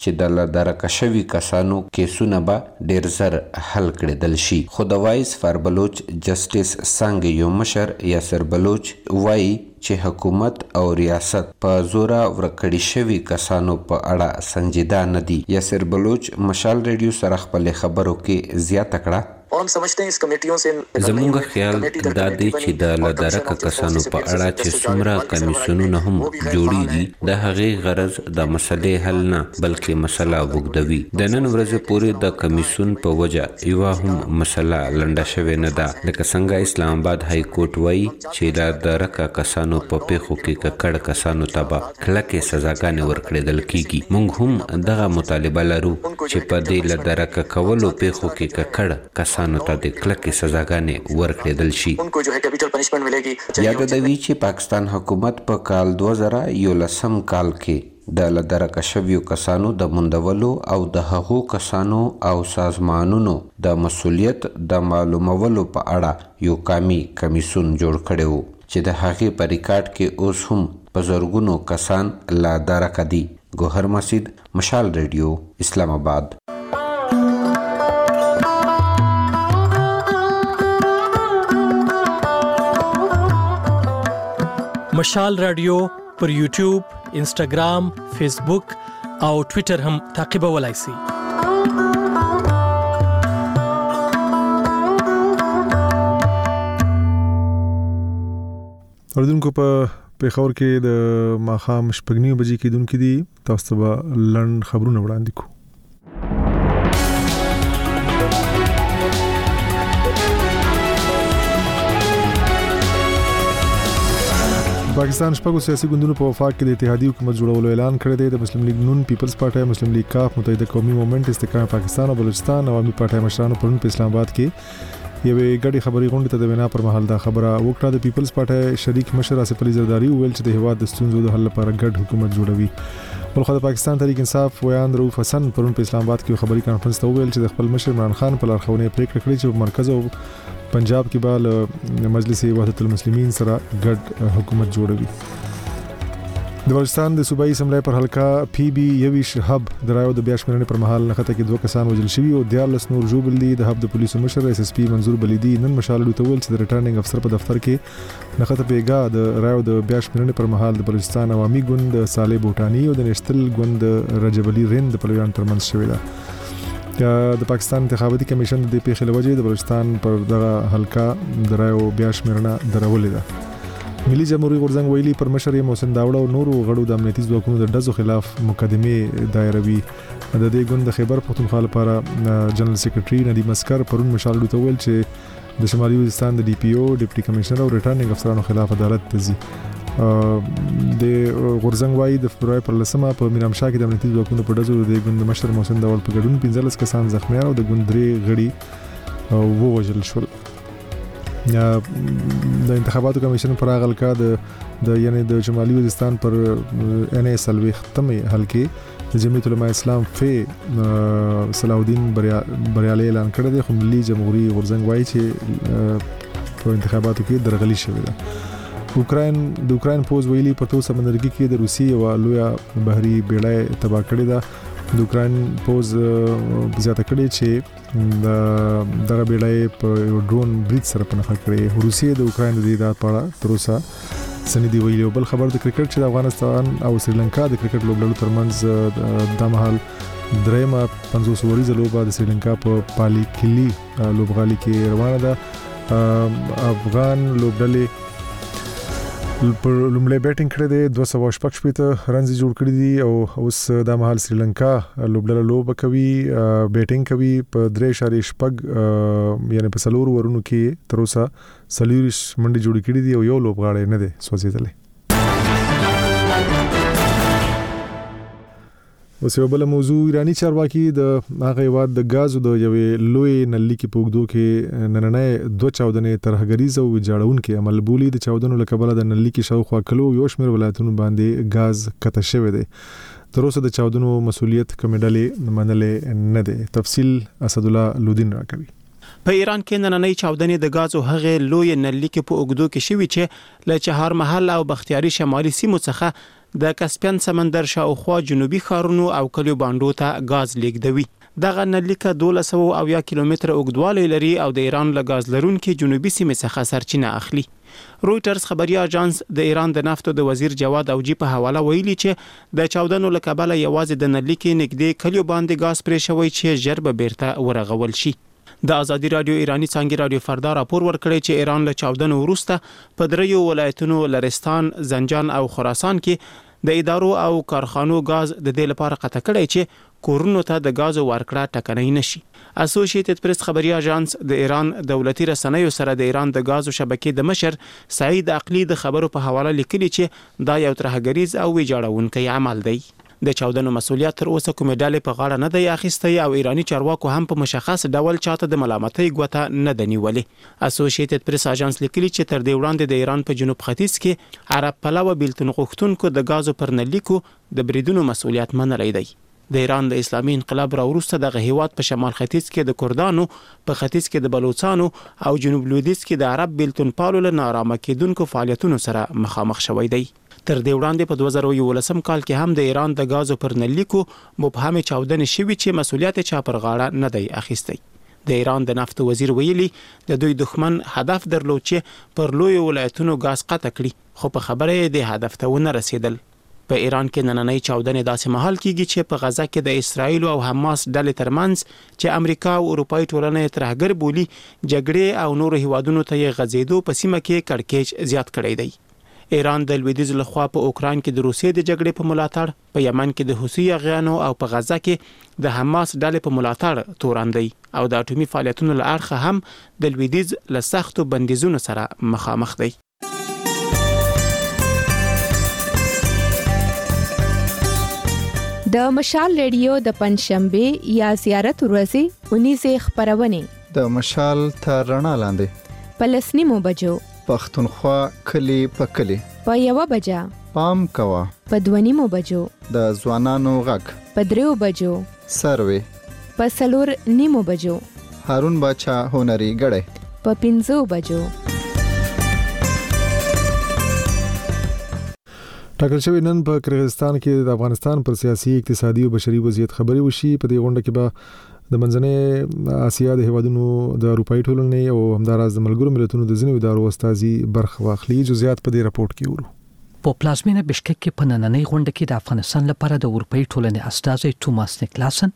چې د له درکه شوي کسانو کېسونه به ډېر زر حل کړېدل شي، خو د وایس فار بلوچ جسټس څانګې یو مشر یاسر بلوچ وايي چې حکومت او ریاست په زوره ورک کړي شوي کسانو په اړه سنجیده نه دي. یاسر بلوچ مشال ریډیو سره خپلې خبرو کې زیاته کړه، زمونږ خیال دا دی چې د له درکه کسانو په اړه چې څومره کمیسیونونه هم جوړیږي د هغې غرض د مسلې حل نه بلکې مسله اوږدوي. د نن ورځې پورې د کمیسیون په وجه یوه هم مسله لنډه شوې نه ده لکه څنګه اسلام اباد های کورټ وایي، چي دا درکه کسانو په پيښو کي ککړ کسانو ته به کلکي سزاګاني ورکړيدل کيږي موږ هم دغه مطالبه لرو چي په دي له درکه کولو پيښو کي ککړ کسانو ته دي کلکي سزاګاني ورکړيدل شي. ياده ده وي چي پاکستان حکومت په کال دوه زره يولسم کال کي د له درکه شویو کسانو د موندولو او د هغو کسانو او سازمانونو د مسوولیت د معلومولو په اړه یو قامي کمیسیون جوړ کړی و چې د هغې په ریکارډ کې اوس هم په زرګونو کسان له درکه دي. ګوهر مسید، مشال ریډیو، اسلام اباد. مشال راډیو، پر یوټیوب، انسټاګرام، فیسبوک او ټویټر هم تعقیبولای شئ. اردوونکو په پیښور کې د ماخام شپږنیو بجې کېدونکې دي تاسو ته به لند خبرونه وړاندې کوو پاکستان شپږو سیاسي ګوندونو په وفاق کې د اتحادیې حکومت جوړولو اعلان کړی دی د مسلم لیگ نون پیپلز پارټي مسلم لیگ کاف متحده قومي مومنټ استقامت پاکستان او بلوچستان عوامي پارټي مشرانو پرون په اسلام آباد کې یوې ګډې خبري غونډې ته د وینا پر مهال دا خبره وکړه د پیپلز پارټۍ شریک مشر آصف علي زرداري وویل چې د هیواد د ستونزو د حل لپاره ګډ حکومت جوړوي بلخو د پاکستان تحریک انصاف ویاند روف حسن پرون په اسلام آباد کې خبري کانفرنس ته وویل چې د خپل مشر عمران خان په لارښوونه پریکړه کړې چې په مرکز او پنجاب کې به له مجلس وحدت المسلمین سره ګډ حکومت جوړوي د بلوچستان د صوبایي اسمبلی پر حلقه پی بي یویش هب د رایو د بیا شمېرنې پر مهال نښته کې دوه کسان وژل شوي او دیارلس نور ژوبل دي د هب د پولیسو مشر ایس ایس پي منظور بلیدي نن مشالډو ته ویل چې د ریټرنینګ افسر په دفتر کې نښته پیګا د رایو د بیا شمېرنې پر مهال د بلوچستان عوامي ګوند د صالح بوټاني او د نېشتل ګوند د رجب علي رین د پلویان ترمنځ شوې ده د پاکستان انتخاباتي کمیشن د دې پیښې لوجې د بلوچستان پر دغه حلقه د رایو بیا شمېرنه درولې ده ملي جمهوري غورځنګ ویلي پر مشر یې محسن داوړ او نورو غړو د امنیتي ځواکونو د ډزو خلاف مقدمه دایروي د دې ګوند د خیبر پښتونخوا لپاره جنرال سیکرټري ندیم اسکر پرون مشال ته ویل چې د شمالي وزستان د ډي پی او ډیپټي کمشنر او ریټرننګ افسرانو خلاف عدالت ته ځي د غورزنګ وای د فبرای پر لسمه په میرامشاه کې د امنیتي ځواکونو په ډزو د ګوند مشر محسن داول په ګډون 15 کسان زخمیان او د ګوند درې غړي ووژل شول د انتخاباتو کمیشن پر هغه حلقه د د یعنی د شمالي وزستان پر ان اس الوختمه حلقه د جمعیت علماء اسلام فی صلاح الدین بریالي اعلان کړی دی خو ملي جمهوریت غورځنګ وایي چې په انتخاباتو کې درغلي شوې ده اوکراین د اوکراین پوز ویلي په تو سمندرګي کې د روسي او لویا بحري بیړۍ تباہ کړې ده د اوکراین پوز زیاته کړې چې د دغه بیړۍ په یو ډرون برید سره په نخښه کړې روسیې د اوکرين د دیدار په اړه تر اوسه سنې دی ویلي او بل خبر د کرکټ چې د افغانستان او سریلانکا د کرکټ لوبډلو ترمنځ د مهال درېمه 50 اوریزه لوبه د سریلانکا په پالي کلی لوبغالي کې روانه ده افغان لوبډلې پر لومړی بیټینګ کړی دی 246 رنز جوړ کړی دی او اوس د مهال سریلانکا لوبډله لوب کوي بیټینګ کوي په 3.8 یعنی په سلور ورونو کې تر اوسه سلیریش منډي جوړ کړی دی او یو لوبغاړی نه دی سوځیدلی اوس یوه بله موضوع، ایراني چارواکي د هغه هېواد د ګازو د یوې لویې نللیکې په اوږدو کې نننی دوه چاودنې ترهګریز او ویجاړونکی عمل بولي. د چاودنو له کبله د نللیکې شاوخوا کلو او یو شمېر ولایتونو باندې ګاز قطع شوی دی. تر اوسه د چاودنو مسوولیت کومې ډلې منلی نه دی. تفصیل اسدالله لودین راکوي. په ایران کې نننۍ چاودنې د ګازو هغې لویې نللیکې په اوږدو کې شوي چې له چهارمحل او بختیاري شمالي سیمو څخه د کسپین سمندر شاوخوا جنوبي ښارونو او کلیو بانډو ته ګاز لیږدوي. دغه نللیکه دوولس سوه او اویا کیلومتره اوږدوالی لري او د ایران له ګاز لرونکې جنوبي سیمې څخه سرچینه اخلي. رویټرز خبري اژانس د ایران د نفتو د وزیر جواد اوجي په حواله ویلي چې د چاودنو له کبله یوازې د نللیکې نږدې کلیو باندې ګاز پرې شوی چې ژر به بیرته ورغول شي. د ازادي راډیو ایراني څانګې راډیو فردا راپور ورکړی چې ایران له چاودنو وروسته په درېیو ولایتونو لرستان، زنجان او خراسان کې د ادارو او کارخانو ګاز د دې لپاره قطع کړی چې کورونو ته د ګازو ورکړه ټکنۍ نه شي. اسوشیتد پرس خبري اژانس د ایران دولتي رسنیو سره د ایران د ګازو شبکې د مشر سعید عقلي د خبرو په حواله لیکلي چې دا یو ترهګریز او ویجاړوونکی عمل دی. د چاودنو مسوولیت تر اوسه کومې ډلې په غاړه نه دی اخیستی او ایراني چارواکو هم په مشخص ډول چاته د ملامتۍ ګوته نه ده نیولې. اسوشیتد پریس آژانس لیکلي چې تر دې وړاندې د ایران په جنوب ختیځ کې عرب پلوه بیلتون غوښتونکو د ګازو پر نلیکو د بریدونو مسوولیت منلی دی. د ایران له اسلامي انقلاب راوروسته دغه هېواد په شمال ختیځ کې د کردانو، په ختیځ کې د بلوڅانو او جنوب لویدیځ کې د عرب بیلتونپالو له ناارامه کېدونکو فعالیتونو سره مخامخ شوی دی. تر دې وړاندې په دوه زره او یوولسم کال کې هم د ایران د ګازو پر نللیکو مبهمې چاودنې شوي چې مسوولیت یې چا پر غاړه نه دی اخیستی. د ایران د نفتو وزیر ویلي، د دوی دښمن هدف درلود چې پر لویو ولایتونو ګاز قطع کړي، خو په خبره یې دې هدف ته ونه رسېدل. په ایران کې نننۍ چاودنې داسې مهال کېږي چې په غزه کې د اسراییل او حماس ډلې تر منځ چې امریکا او اروپايي ټولنه یې ترهګر بولي، جګړې او نورو هېوادونو ته یې غځېدو په سیمه کې کړکېچ زیات کړی دی. ایران د لویدیځ له خوا په اوکراین کې د روسیې د جګړې په ملاتړ، په یمن کې د حوثي یاغیانو او په غزه کې د حماس ډلې په ملاتړ تورن دی او د اټومي فعالیتونو له اړخه هم د لویدیځ له سختو بندیزونو سره مخامخ دی. د مشال رېډيو د پنځشنبې یا زیارت ورځې اونیزې خبرونه د مشال تر رڼا لاندې په لسنیمو بجو پښتونخوا کلی په کلی. په یوه بجه. پام کوه. په دوه نیمو بجو. د ځوانانو غږ. په دریو بجو. سروې. په څلور نیمو بجو. هارون باچا هنري ګړی. په پنځو بجو. ټاکل شوې نن په قرغیزستان کې د افغانستان پر سیاسي، اقتصادي او بشري وضعیت خبرې وشي. په دې غونډه کې به د منځنۍ اسیا د هیوادونو د اروپאي ټولنې او همداراز د ملګرو ملتونو د ځینو ادارو استاذي برخه واخلي جزئیات په دې راپورټ کې ورو په پلازمینه بشکک کې په نننۍ غونډه کې د افغانستان لپاره د اروپايي ټولنې استازی توماس نیکلاسن،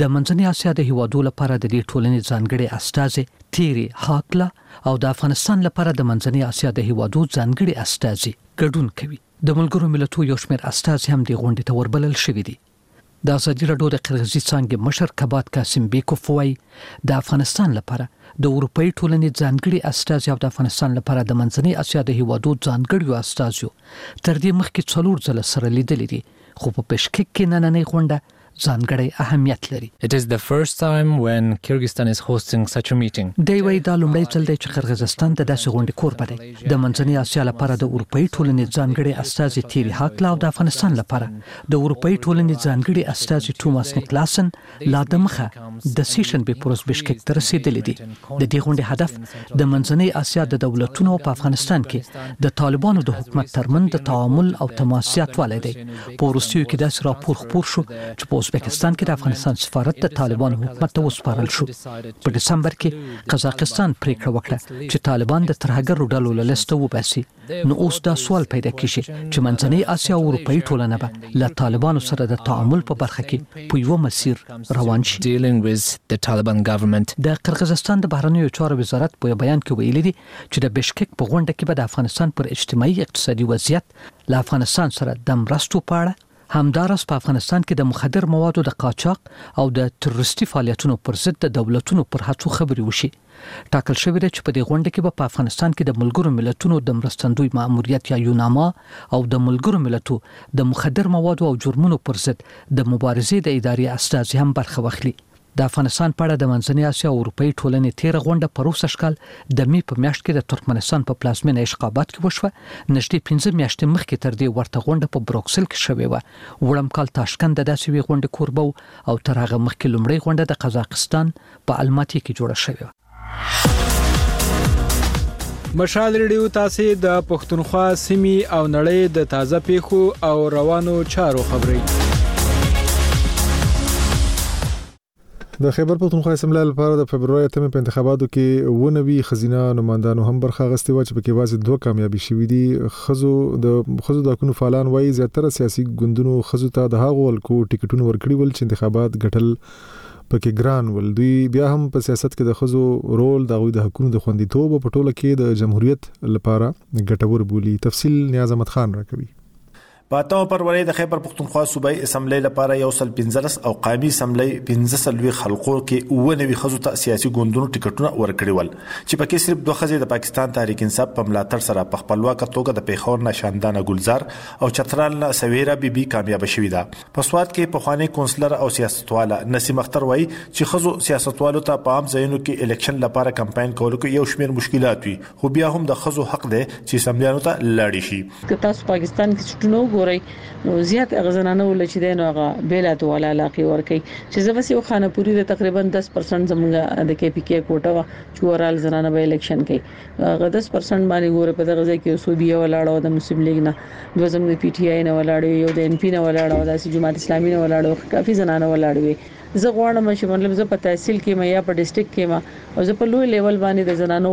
د منځنۍ اسیا د هیوادو لپاره د دې ټولنې ځانګړې استازې تیري هاکلا او د افغانستان لپاره د منځنۍ اسیا د هیوادو ځانګړي استازي ګډون کوي. د ملګرو ملتو یو شمېر استازي هم دې غونډې ته وربلل شوي دي. د ازادي راډیو د قرغزي څانګې مشر کبات قاسم بیکوف وایي، د افغانستان لپاره د اروپايي ټولنې ځانګړي استازي او د افغانستان لپاره د منځنۍ اسیا د هېوادو ځانګړیو استازیو تر دې مخکې څلور ځله سره لیدلي دي، خو په بشکک کې نننۍ غونډه ځانګړی اهمیت لري. It is the first time when Kyrgyzstan is hosting such a meeting. دی وایي، دا لومړی ځل دی چې قرغزستان د داسې غونډې کوربه دی. د منځنۍ اسیا لپاره د اروپايي ټولنې ځانګړی استازی تیري هاکلا او د افغانستان لپاره د اروپايي ټولنې ځانګړي استازي ټوماس نکلاسن لا دمخه د سې شنبې پر ورځ بشکک ته رسېدلي دي. د دې غونډې هدف د منځنۍ اسیا د دولتونو او په افغانستان کې د طالبانو د حکومت ترمنځ د تعامل او تماس زیاتوالی دی. په وروستیو کې داسې راپور خپور شو چې په ازبکستان کې د افغانستان سفارت د طالبانو حکومت ته وسپارل شو. په ډسمبر کې قزاقستان پرېکړه وکړه چې طالبان د ترهګرو ډلو له لسته وباسي. نو اوس دا سوال پیدا کیږي چې منځنۍ اسیا او اروپایي ټولنه به له طالبانو سره د تعامل په برخه کې په یوه مسیر روان شي. د قرغزستان د بهرنیو چارو وزارت په یو بیان کې ویلي دي چې د بشکک په غونډه کې به د افغانستان پر اجتماعي اقتصادي وضعیت، له افغانستان سره د مرستو په اړه، همداراز په افغانستان کې د مخدر موادو د قاچاق او د تروریستي فعالیتونو پر ضد د دولتونو پر هڅو خبرې وشي. ټاکل شوې ده چې په دې غونډه کې به په افغانستان کې د ملګرو ملتونو د مرستندوی ماموریت یا یوناما او د ملګرو ملتو د مخدر موادو او جرمونو پر ضد د مبارزې د ادارې استازي هم برخه واخلي. د افغانستان په اړه د منځنۍ اسیا او اروپايي ټولنې تېره غونډه پروه سږکال د مې په میاشت کې د ترکمنستان په پلازمېنه اشقاباد کې وشوه، نږدې پنځه میاشتې مخکې تر دې ورته غونډه په بروکسل کې شوې وه، وړم کال تاشکند د داسې یوې غونډې کوربه و او تر هغه مخکې لومړۍ غونډه د قزاقستان په الماتي کې جوړه شوې وه. مشال ریډیو تاسو د پښتونخوا سیمي او نړۍ د تازه پیښو او روانو چارو خبري د خیبر پښتونخوا اسمبلی لپاره د فبرवरी اتمه په انتخاباتو کې ونوي خزینه نوماندانو هم برخه غستې و چې پکې وازي دوه کامیابی شوې دي خزو د خزو د حقوقو فعالان وایي زیاتره سیاسي ګوندونو خزو ته د هغو الکو ټیکټونه ورکړي ول چې انتخابات ګټل پکې ګران ول. دوی بیا هم په سیاست کې د ښځو رول، د هغوی د حقونو د خوندیتوب او په ټوله کې د جمهوریت لپاره ګټور بولي. تفصیل نیاز احمد خان راکوي. په اتمه فرورۍ د خیبر پښتونخوا صوبايي اسمبلۍ لپاره یو سل پنځلس او قامي اسمبلۍ پنځه څلوېښت حلقو کې اووه نوي ښځو ته سیاسي ګوندونو ټکټونه ورکړي ول چې پکې صرف دوه ښځې د پاکستان تحریک انصاف په ملاتړ سره په خپلواکه توګه د پېښور نه شاندانه ګلزار او چترال نه سویرا بي بي کامیابه شوې ده. په سوات کې پخوانۍ کونسلر او سیاستواله نسیم اختر وایي چې ښځو سیاستوالو ته په عام ځایونو کې الیکشن لپاره کمپاین کولو کې یو شمېر مشکلات وي خو بیا هم د ښځو حق دی چې اسمبلیانو ته لاړې شي. که تاسو پاکستان کې سټونه وګورئ نو زیات هغه زنانه ول چې دی نو هغه بیلا ته والا علاقې ورکوي چې زه بس یو خانه پوري ده تقریبا دس پرسنټ زمونږ د کې پي کې کوټه وه چې اوورال زنانه به الیکشن کوي. هغه دس پرسنټ باندې ګوره په دغه ځای کې یو څو بیا ولاړ او د مسلم لیګ نه دوه زموږ د پی ټی آی نه ولاړ وي یو د ان پی نه ولاړ او داسې جماعت اسلامي نه ولاړ وي کافي زنانه ولاړ وي زه غواړم چې مطلب زه په تحصیل کې ما یا په ډیسټریکټ کې ما او زه په لوی لیول باندې د زنانو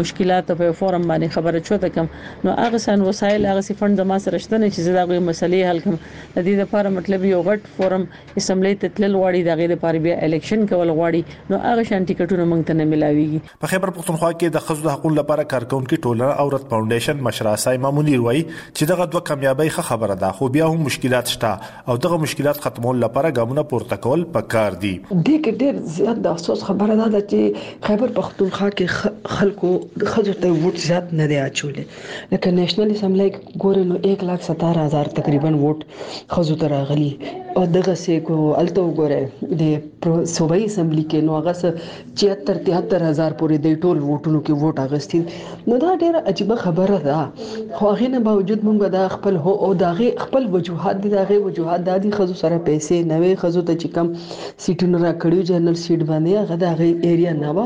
مشکلات په فورم باندې خبره چوته کوم نو هغه سن وسایل هغه سي فند ما سره شته نه چې زه دا غوي مسلې حل کوم د دې لپاره مطلب یو غټ فورم اسمبلی ته تلل غواړي دغه لپاره بیا الیکشن کول غواړي نو هغه شان ټیکټونه مونږ ته نه ملاويږي په خیبر پښتونخوا کې د ښځو د حقوقو لپاره کارکونکي ټولنه او رت فاونډیشن مشره سایما منیر وایي چې دغه دوه کامیابۍ ښه خبره ده خو بیا هم مشکلات شته او دغه مشکلات ختمول لپاره ګامونه پورته کول پکار دي دې کې ډیر زیات د افسوس خبره دا ده چې خیبر پښتونخوا کې خلکو د ښځو ته ووټ زیات نه دی اچولی لکه نېشنل اسمبلی ګورې نو 1 لاک 17 هزار تقریبا ووټ ښځو ته راغلي او دغه سې کو الته وګوره د صوبایي اسمبلی کې نو هغه چې تر تهتر هزار پورې د ټول ووټونو کې ووټ اغستي نو دا ډیره عجیبه خبره ده خو هغه نه باوجود موږ دا خپل هو او دا غي خپل وجوهات دي دا غي وجوهات د دې خزو سره پیسې نه وي خزو ته چې کم سیټونه را کړیو جنرال سیټ باندې هغه دا غي ایریا نه و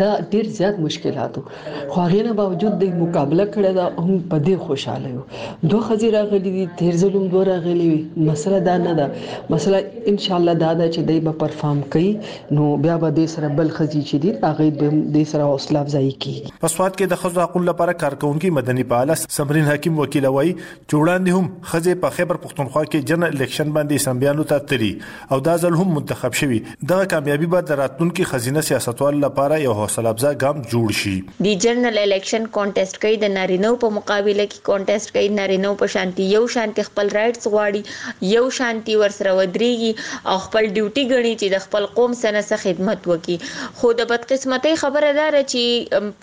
دا ډیر زیات مشکلاتو خو هغې نه باوجود دی مقابله کړې ده هم په دې خوشاله یو دوه ښځې راغلي دي تیر ځل هم دوه راغلي وي مسله دا نه ده مسله ان شاء الله دا ده چې دی به پرفارم کوي نو بیا به دې سره بل ښځې چې دي هغه به دې سره حوصله افزایي کیږي په سوات کې د ښځو حقونو لپاره کارکونکي مدني فعاله صبرین حکیم وکیله وایي چې وړاندې هم خزه په خیبر پښتونخوا کې جنرال الیکشن باندې اسمبیانو ته تری او دا ځل هم منتخب شوی دغه کامیابی به د راتلونکي خزینه سیاستوال لپاره یو حوصله افزا ګام جوړ شي دی جنرال الیکشن کانټیسټ کوي د نارینه وو په مقابله کې کانټیسټ کوي نارینه وو په شانتي یو شانتي خپل رایټس غواړي یو شانتي ورسره ودریږي او خپل ډیوټي ګڼي چي د خپل قوم څه نه څه خدمت وکړي خو د بدقسمتۍ خبره دا ده چي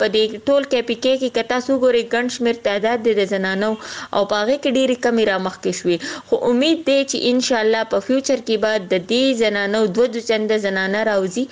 په دې ټول کي پي کي کي که تاسو وګورئ ګڼ شمیر تعداد دی د زنانو او په هغه کي ډیري کمي رامخکي شوي خو امید دی چي انشاالله په فیوچر کي به ددي زنانو دوه دوچنده زنانه راوځي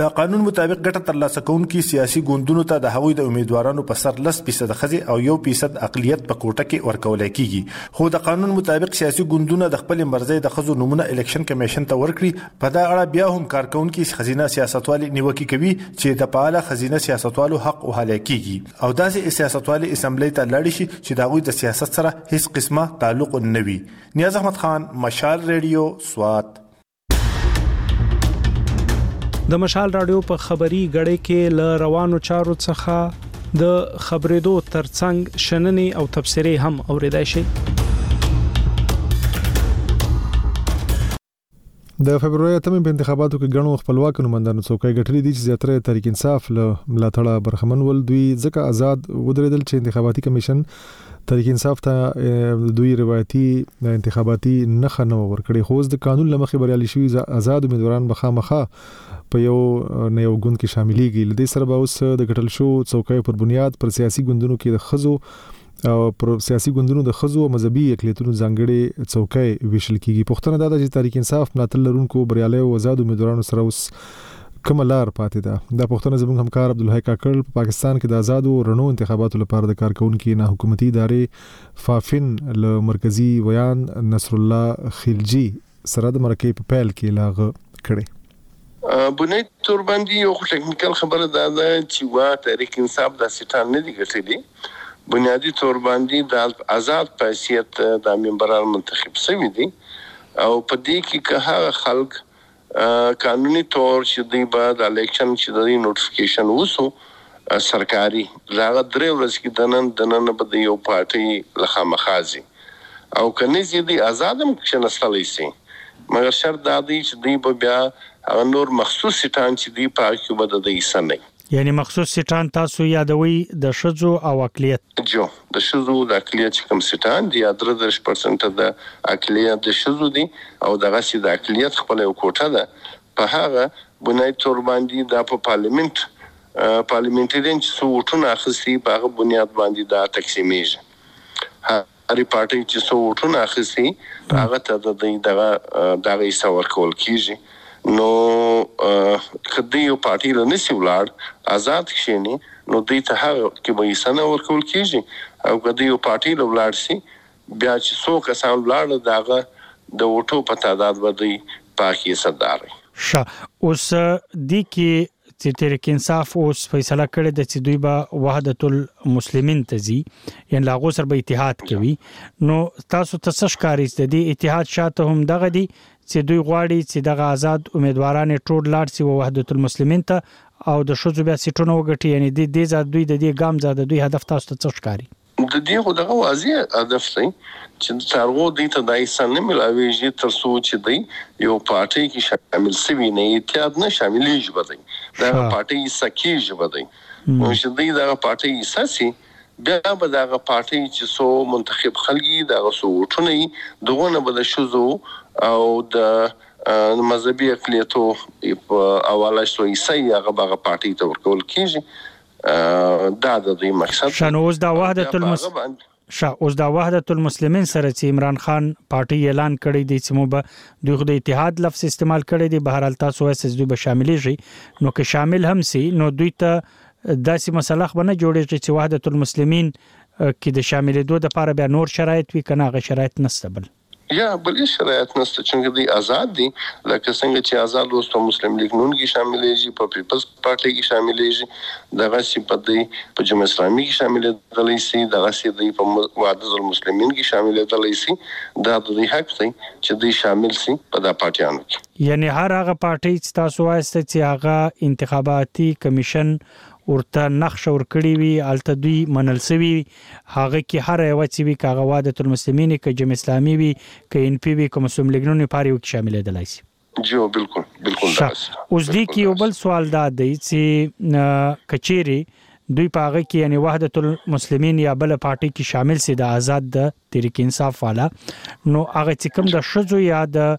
د قانون مطابق ګټه ترلاسه کوونکي سیاسي ګوندونو ته د هغوی د امیدوارانو په سر لس فیصد ښځې او یو فیصد اقلیت په کوټه کې ورکول کیږي خو د قانون مطابق سیاسي ګوندونه د خپل مرزۍ د ښځو نومونه الیکشن کمیشن ته ورکړي په دا اړه بیا هم کارکونکي خزینه سیاستوالي نیوکې کوي چې د فعال خزینه سیاستوالو حق وهلی کیږي او داسې سیاستوالي اسمبلی ته لاړ شي چې د هغوی د سیاست سره هیڅ قسمه تعلق نه وي نیاز احمد خان مشال ریډیو سوات د مشال رادیو په خبري غړې کې ل روانو چارو څخه د خبرېدو ترڅنګ شننې او تبصرې هم اوریدای شي د فبرवरी اتمې په انتخاباتو کې ګڼو خپلواک نومندانو څوکۍ ګټلې دي چې زیاتره تحریک انصاف له ملاتړه برخمن ول دوی ځکه آزاد ودرېدل چې انتخاباتي کمیشن تحریک انصاف ته دوی روایتي انتخاباتي نخه نه ورکړي خو د قانون لمخې بریالي شوي آزاد امیدواران به خامخا په یو نه یو ګوند کې شاملېږي لدې سره به اوس د ګټل شو څوکۍ پر بنیاد پر سیاسي ګوندونو کې د خزو او پر سیاسي ګوندونو د خزو او مذهبي اقلیتونو ځانګړې څوکۍ ویشل کیږي پښتنه دا ده چې تحریک انصاف ملاتړ لرونکو بریالیو آزاد امیدوارانو سره اوس کومه لار پاتې ده؟ دا پوښتنه زموږ همکار عبدالحی کاکړ په پاکستان کې د ازادو او رڼو انتخاباتو لپاره د کار کوونکې ناحکومتي ادارې فافین له مرکزي ویاند نصرالله خیلجي سره د مرکې په پیل کې له هغه کړې. بنید توربندي یو خو ټکنیکل خبره دا ده چې وا تحریک انصاف دا سیټان نه دي ګټلي. بنیادي توربندي دا ازاد په حیثیت دا ممبران منتخب شوي دي او په دې کې که هغه خلک قانوني طور چې دوی به د الېکشن چې د دوی نوټفکېشن وسو سرکاري له هغه درې ورځې کې دنن دننه به د يو پارټۍ له خامخا ځي او که نه ځي دوی ازاد هم کښېنستلی شي مګر شرط دا دی چې دوی به بيا هغه نور مخصوص سيټان چې دي په هغه کې به د دوی حصه نه وي. یعنی مخصوص سیټان تاسو یادوی د ښځو او اقلیت. جو د ښځو د اقلیت چې کوم سیټان دي یا دره دېرش پرسنټه د اقلیت د ښځو دي او دغسې د اقلیت خپله یو کوټه ده په هغه بنیادی طور باندی دا په پارلیمنټ پارلیمنټرین چې څو ووټونه اخستی په هغه بنیاد باندی دا تقسیمیږي. هري پارټۍ چي څو ووټونه اخيسي هغه ته د دوی دغه دغه حصه ورکول کيږي نو که دوی يو پارټۍ له نسي ولاړ ازاد کښيني نو دوی ته هغه کي به حصه نه ورکول کيږي او که دوی يو پارټۍ له ولاړ سي بيا چي څو کسان ولاړل د هغه د ووټو په تعداد به دوی پاکي حصه داري. ښه اوس دې کې چې تحریک انصاف اوس فیصله کړې ده چې دوی به وحدت المسلمین ته ځي یعنی لا غو سر به اتحاد کوي نو تاسو ته څه ښکاري چې د دې اتحاد شاته هم دغه دي چې دوی غواړي چې دغه آزاد امیدواران ټول لاړ شي او وحدت المسلمین ته او د شوزو بیا سیټونه وګټي یعنی د دې زاد دوی د دې ګام زاد دوی هدف تاسو ته څه ښکاري د دې خو دغه واضح هدف دی چې د چارغو دی ته دا حصه نه ملاویږي تر څو چې دی یو پارټۍ کې شامل سوي نه اتحاد نه شاملیږي به دی دغه پارټۍ حصه کیږي به دی نو چې دی دغه پارټۍ حصه سي بیا به دغه پارټۍ چې څو منتخب خلک یي دغه څو ووټونه یي دغو نه به د ښځو او د مذهبي اقلیتو په حواله څو حصه یي هغه به هغه پارټۍ ته ورکول کیږي دا د دوی مقصد شنو اوس دا وحدت المس شاه اوس دا وحدت المسلمین سره چې عمران خان پارټي اعلان کړی دی چې مو به دوی خو د اتحاد لفظ استعمال کړی دی بهر حال تاسو وایي چې دوی به شاملې شي نو که شامل هم سي نو دوی ته داسې مسله خو نه جوړیږي چې وحدت المسلمین کې د شاملې دوه د لپاره بیا نور شرایط وي کنه غو شرایط نسته بل یا بل هیڅ شرایط نسته چونکه دوی ازاد دي لکه څنګه چی ازاد اوس په مسلم لیګ نون کی شاملیږي په پیپلز پارټی کی شاملیږي دغسی په دوی په جمعه اسلامی کی شاملیدلی سی دغسی دوی په وحدت المسلمین کی شاملیدلی سی دا ددوی حق دی چی دوی شامل سی په دا پارټیانو کی. یعنی هر هغه پارټی چی تاسو وایاست چی هغه انتخاباتی کمیشن ورته نخشه ورکړی وی هلته دوی منل سوی وی هغه کی هره یوه چی وی که هغه وحدت المسلمین وی که جم اسلامی وی که این پی وی که مسلم لیګ نون وی په هر یو کی شاملیدلای سی. جی او بلکل بلکل شه دغسی ده اوس دی کی یو بل سوال دا دی چی که چیری دوی په هغه کی یعنی وحدت المسلمین یا بله پارټی کی شامل سی د ازاد د تحریک انصاف والا نو هغه چی کوم د ښځو یا د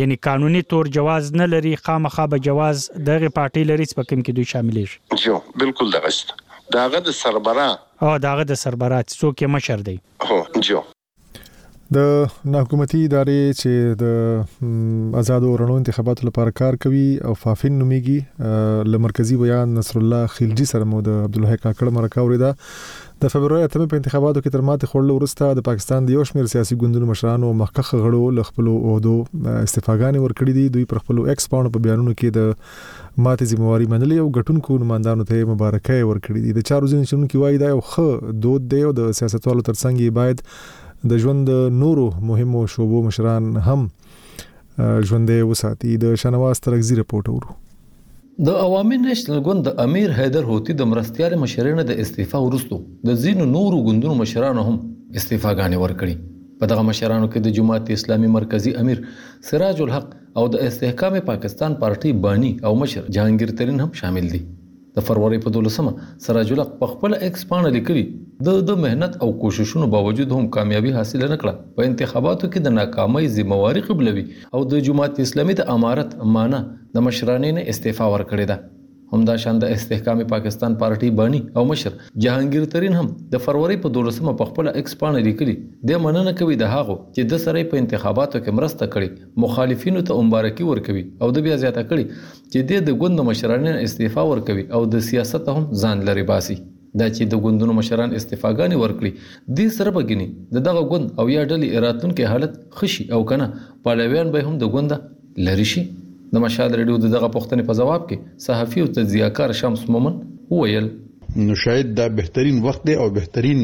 یعنی قانونی طور جواز نه لری خامخا به جواز د هغی پارټی لری چه په کوم کی دوی شاملیږی. جی بلکل دغسی ده د هغه د سربراه. هو د هغه د سربراه چه څوک یی مشر دی. هو جی. د ناحکومتي ادارې چې د ازادو او رڼو انتخاباتو لپاره کار کوي او فافین نومېږي، له مرکزي ویاند نصرالله خیلجي سره مو د عبدالحی کاکړ مرکه اورېده. د فبرورۍ اتمې په انتخاباتو کې تر ماتې خوړلو وروسته د پاکستان د یو شمېر سیاسي ګوندونو مشرانو او مخکښ غړو له خپلو عهدو استعفاګانې ورکړې دي. دوی پر خپلو ایکس پاڼو په بیانونو کې د ماتې ذمه واري منلې او ګټونکو نوماندانو ته یې مبارکۍ ورکړې دي. د چارو ځینې چلونکي وايي، دا یو ښه دود دی او د سیاستوالو تر څنګ یې باید د ژوند نورو مهمو شعبو مشران هم ژوندی وساتي. د شانواز ترکزي رپورټ اورو. د عوامي نېشنل ګوند د امیر حیدر هوتي د مرستیالې مشرې نه د استعفا وروسته د ځینو نورو ګوندونو مشرانو هم استعفاګانې ورکړي. په دغه مشرانو کې د جماعت اسلامي مرکزي امیر سراج الحق او د استحکام پاکستان پارټۍ باني او مشر جهانګیر ترین هم شامل دي. د فرورۍ په دولسمه سراج الحق په خپله اېکس پاڼه لیکلي، د ده محنت او کوششونو باوجود هم کامیابي حاصله نه کړه، په انتخاباتو کې د ناکامۍ ذمه واري قبلوي او د جماعت اسلامي د امارت معنی د مشرانې نه استعفا ورکړې ده. همداشان د استحکام پاکستان پارټۍ باني او مشر جهانګیر ترین هم د فرورۍ په دولسمه په خپله اېکس پاڼه لیکلي دی مننه کوي د هغو چې ده سره یې په انتخاباتو کې مرسته کړې، مخالفینو ته امبارکي ورکوي او ده بیا زیاته کړې چې دی د ګوند د مشرانې نه استعفا ورکوي او د سیاسته هم ځان لرې باسي. دا چې د ګوندونو مشران استعفاګانې ورکړي، دې سره به ګني د دغه ګوند او یا ډلې راتلونکی حالت ښه شي او که نه پلویان به یې هم د ګونده لرې شي؟ د مشال رېډیو د دغه پوښتنې په ځواب کې صحافي او تجزیه کار شمس مومن وویل. نو شاید دا بهترین وخت دی او بهترین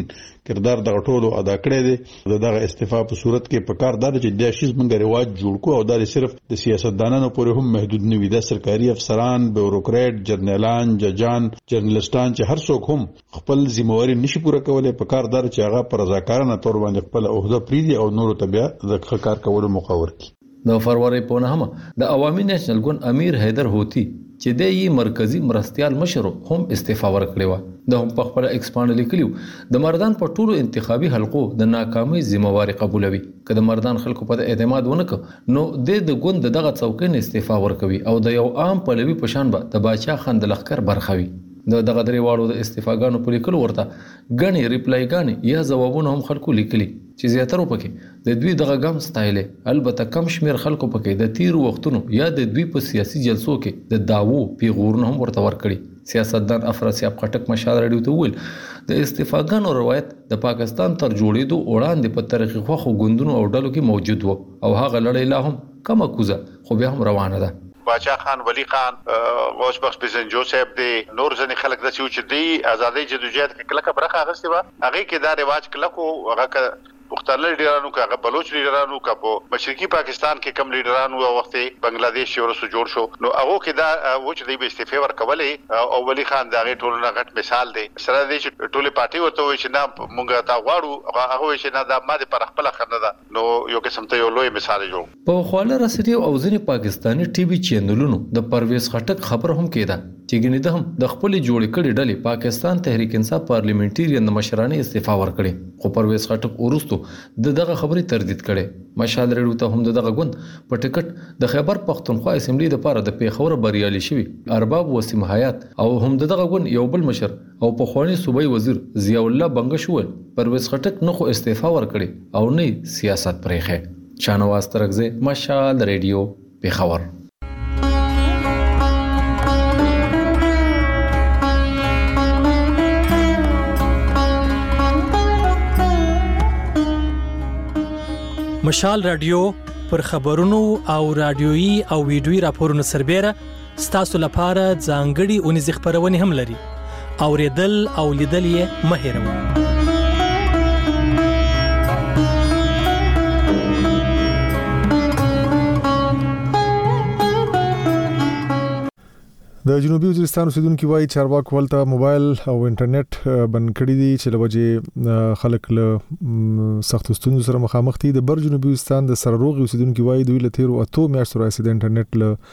کردار دغه ټولو ادا کړی دی. د دغه استعفا په صورت کې په کار ده چې د شیز منګ رواج جوړ کو او دا صرف د سیاستدانانو پورې هم محدود نه وي د سرکاري افسران بیوروکرات جرنیلان ججان جرنلستان چې هر څوک هم خپل ذمہواری نشي پوره کولای په کار ده چې هغه پر رضاکارانه تور باندې خپل عہده پریدي او نور ته بیا د کار کولو موقع ورکړي د فرورۍ په نهمه د عوامي نېشنل ګوند امیر حیدر هوتي چې دی یي مرکزي مرستیال مشر و هم استعفا ورکړې وه. ده هم په خپله ایکس پاڼه لیکلي و، د مردان په ټولو انتخابي حلقو د ناکامۍ ذمه واري قبولوي، که د مردان خلکو په ده اعتماد ونه کړ نو دی د ګوند د دغه څوکۍ نه استعفا ورکوي او د یو عام پلوي په شان به د باچا خان د لښکر برخه وي. د دغه درې واړو د استعفاګانو په لیکلو ورته ګڼې ریپلایګانې یا ځوابونه هم خلکو لیکلي. چې زیاترو پکې د دوی دغه ګام ستایلی، البته کم شمېر خلکو پکې د تېرو وختونو یا د دوی په سیاسي جلسو کې د دعوو پېغورونه هم ورته ورکړي. سیاستدان افراسیاب خټک مشال راډیو ته وویل، د استعفاګانو روایت د پاکستان تر جوړېدو وړاندې په ترخیخوښو ګوندونو او ډلو کې موجود و او هغه لړۍ لا هم کمه کوزه خو بیا هم روانه ده. باچا خان، ولي خان، غوث بخش بزنجو صاحب دی نور ځني خلک داسي وو چي دوی ازادۍ جدوجهد کښې کلکه برخه اخستې وه هغوی کښې دا رواج کلک وو هغه که پښتانه ليډران وو که هغه بلوچ ليډران وو که په مشرقي پاکستان کښې کوم ليډران وو هغه وخت بنګله ديش چي وروسته جوړ شو نو هغو کښې دا وو چي دوی به استعفې ورکولې او ولي خان د هغې ټولو نه غټ مثال دی سره د دې چي ټولې پارټۍ ورته وويل چي نه مونږ تا غواړو هغه وويل چي نه دا زما د پاره خپله ښه نه ده. نو يو قسم ته يو لوی مثال جوړ کړ. په خواله رسنيو او ځينې پاکستاني ټي وي چينلونو د پرويز خټک خبره هم کېده چې ګنې ده هم د خپلې جوړې کړې ډلې پاکستان تحريک انصاف پارليمنټيرين د مشرانې استعفا ورکړې خو پرويز خټک وروستو د دغه خبرې ترديد کړی مشال ريړو ته هم د دغه ګوند په ټکټ د خيبر پښتونخوا اسمبلۍ لپاره د پېښوره بريالي شوي ارباب وسيم حيات او هم د دغه ګوند يو بل مشر او پخواني صوبايي وزير ضياء الله بنګش وويل، پرويز خټک نه خو استعفا ورکړې او نه يې سياست پرېښی. شاهنواز ترکزی، مشال ريډيو، پېښور. مشال راډيو، پر خبرونو او راډيويي او ويډيويي راپورونو سربېره، ستاسو لپاره ځانګړي اونیزې خبرونه هم لري او ریدل او لیدل یې مهیروي د جنوبي وزیرستان اوسیدونکو وایي چارواکو ولته موبایل او انټرنیټ بند کړی دي چې لوجه خلک له سخت ستونزو سره مخامخ دي د بر جنوبي وزیرستان د سره روغ اوسیدونکو وایي دوی له تیرو اتو میاشتو راځي د انټرنیټ له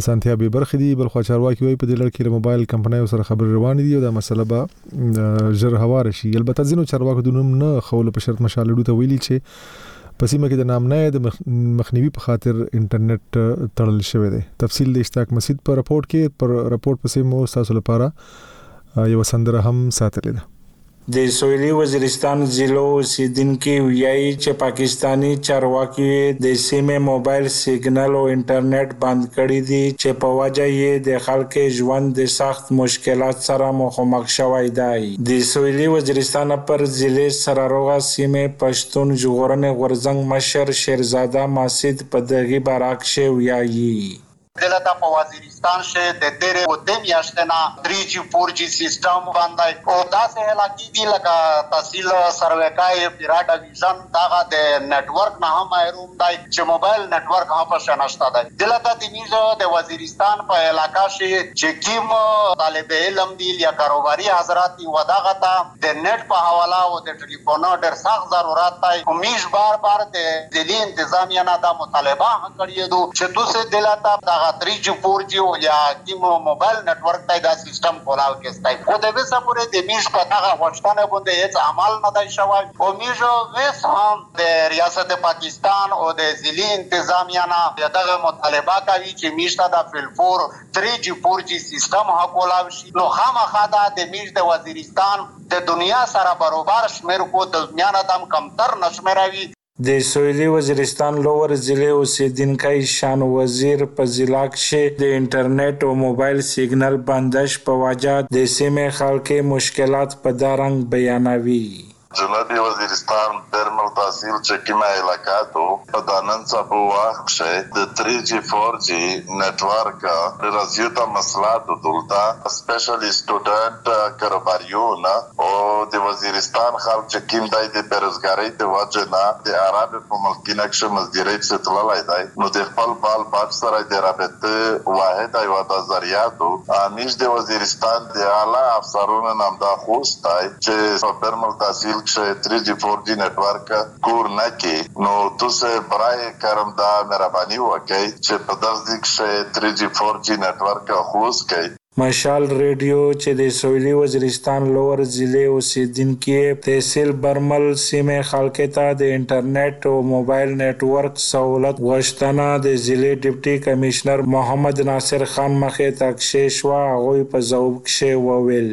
اسانتیا بې برخې دي بلخوا چارواکي وایي په دې لړ کې له موبایل کمپنیو سره خبرې روانې دي او دا مسله به ژر هواره شي البته ځینو چارواکو د نوم نه خولو په شرط مشالډو ته ویلي چې په سیمه کې د نامنه د مخنیوي په خاطر انټرنیټ تړل شوی دی تفصیل د اشتاق مسید په رپورت کې پر رپورت پسې مو تاسو لپاره یو سندره هم ساتلې ده د سویلي وزیرستان ضلعو اوسېدونکي ویايي چې پاکستاني چارواکیو یې د سیمې موبایل سیګنل او انټرنېټ بند کړي دي چې په وجه یې د خلکې ژوند د سخت مشکلات سره مخومخ شوی دی. د سویلي وزیرستان پر ضلعې سراروغه سیمې پښتون ژغورنې غورځنګ مشر شېرزاده ماسید په دغي باره کښې ویايي. دلته په وزیرستان کښې د تېرې اوته میاشتې نه تري جي فور جي سیسټم بند دی او داسې هیله کیږي لکه تحصیل سرویکای پيرا ډویژن دغه د نیټ ورک نه هم محروم دی چې موبایل نیټ ورک هم په کښې نشته دی دلته د میږ د وزیرستان په علاقه کښې چې کیم طالب علم دي یا کاروباري حضرات دي ودغه ته د نیټ په حواله او د ټلیفونو ډیر سخت ضرورت دی خو میژ بار بار د ضلعي انتظامیه نه دا مطالبه هم کړیدو چه دوسې دله ته دغه تری جی فور جی او یا کیم موبایل نټورک ته دا سیستم کولاو کیستی خو د ویسه پورې د میژ په دغه غوښتنه بوندې هیڅ عمل نه دی شوی او میژ ویس هم د ریاست پاکستان او د ضلعي انتظامیه نه دغه مطالبه کوی چه میژ ته دا فیل فور تری جی فور جی سیستم هم کولاو شی نو خامخا دا د میژ د وزیرستان د دنيا سره بروبر شمېر خو د دنيا نه دم کمتر نه شمېروي. د سويلي وزيرستان لوور ضلعې اوسېدنکی شان وزير په ضلع کښې د انټرنېټ او موبايل سېګنل بندش په وجه د سېمې خلقې مشکلات په دا رنګ بيانوي. جنوبي وزيرستان برمل تحصيل چکيمه علاقه تو په دا نن سبو وخت کښې د تري جي فور جي نېټورک ډېره زيوته مسله دو دلته سپیشل اسټوډنټ کروباریو نه او د وزیرستان خلک چې کیم دی د بیروزګارۍ د وجې نه د عرب په ملکینه کښې مزدیرۍ پسې تللی دی نو د خپل بال بچ سره د رابطې واحده یوه دا ذریعه دو همیش د وزیرستان د اعلی افسرونو نه همدا خوست دی چې په برمل تحصیل کښې تری جی فور جی نیټورک کور نه کی نو تسی برای کرم دا مهربانی وکی چه په دغ ځی کښی تری جی فور جی نټورک خوز کی. مشال ريډيو چې د سويلي وزيرستان لوور ضلعې اوسېدنکي يې تحصيل برمل سيمې خلکې ته د انټرنيټ او موبايل نيټ ورک سهولت غوښتنه د ضلعې ډپټي کميشنر محمد ناصر خان مخې ته کښې شوه هغوي په ځوب کښې وويل.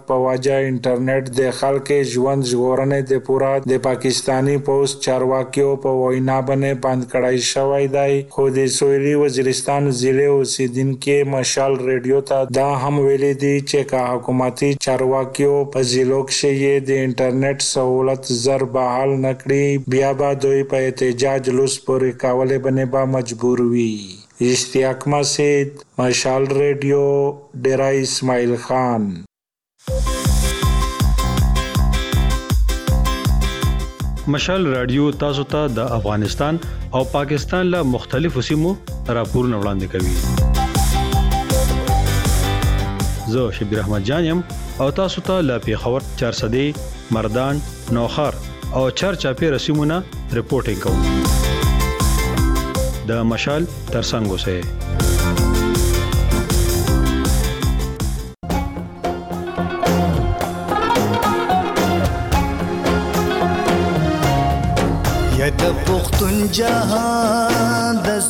په واجه انټرنیټ د خلق ژوند ژغورنې د پورا د پاکستاني پوځ چارواکیو په وینا بنې بند کړای شوی دی خو د سویلي وزیرستان ضلعې اوسیدنکي مشال ریډیو ته دا هم ویلي دي چې که حکومتي چارواکیو په ضلعو کښې یې د انټرنیټ سهولت زر بحال نه کړي بیا به دوی په احتجاج لوس پورې کولې بنې به مجبور وي. اشتیاقمه سید مشال ریډیو ډیره اسماعیل خان. مشال راډیو تاسو ته د افغانستان او پاکستان له مختلفو سیمو راپورونه وړاندې کوي. زه شبیر احمد جان یم او تاسو ته له پیښور چارسدې مردان نوخار او چار چاپیر سیمونه رپورټینګ کوو د مشال ترڅنګ اوسئ د پښتون جهان د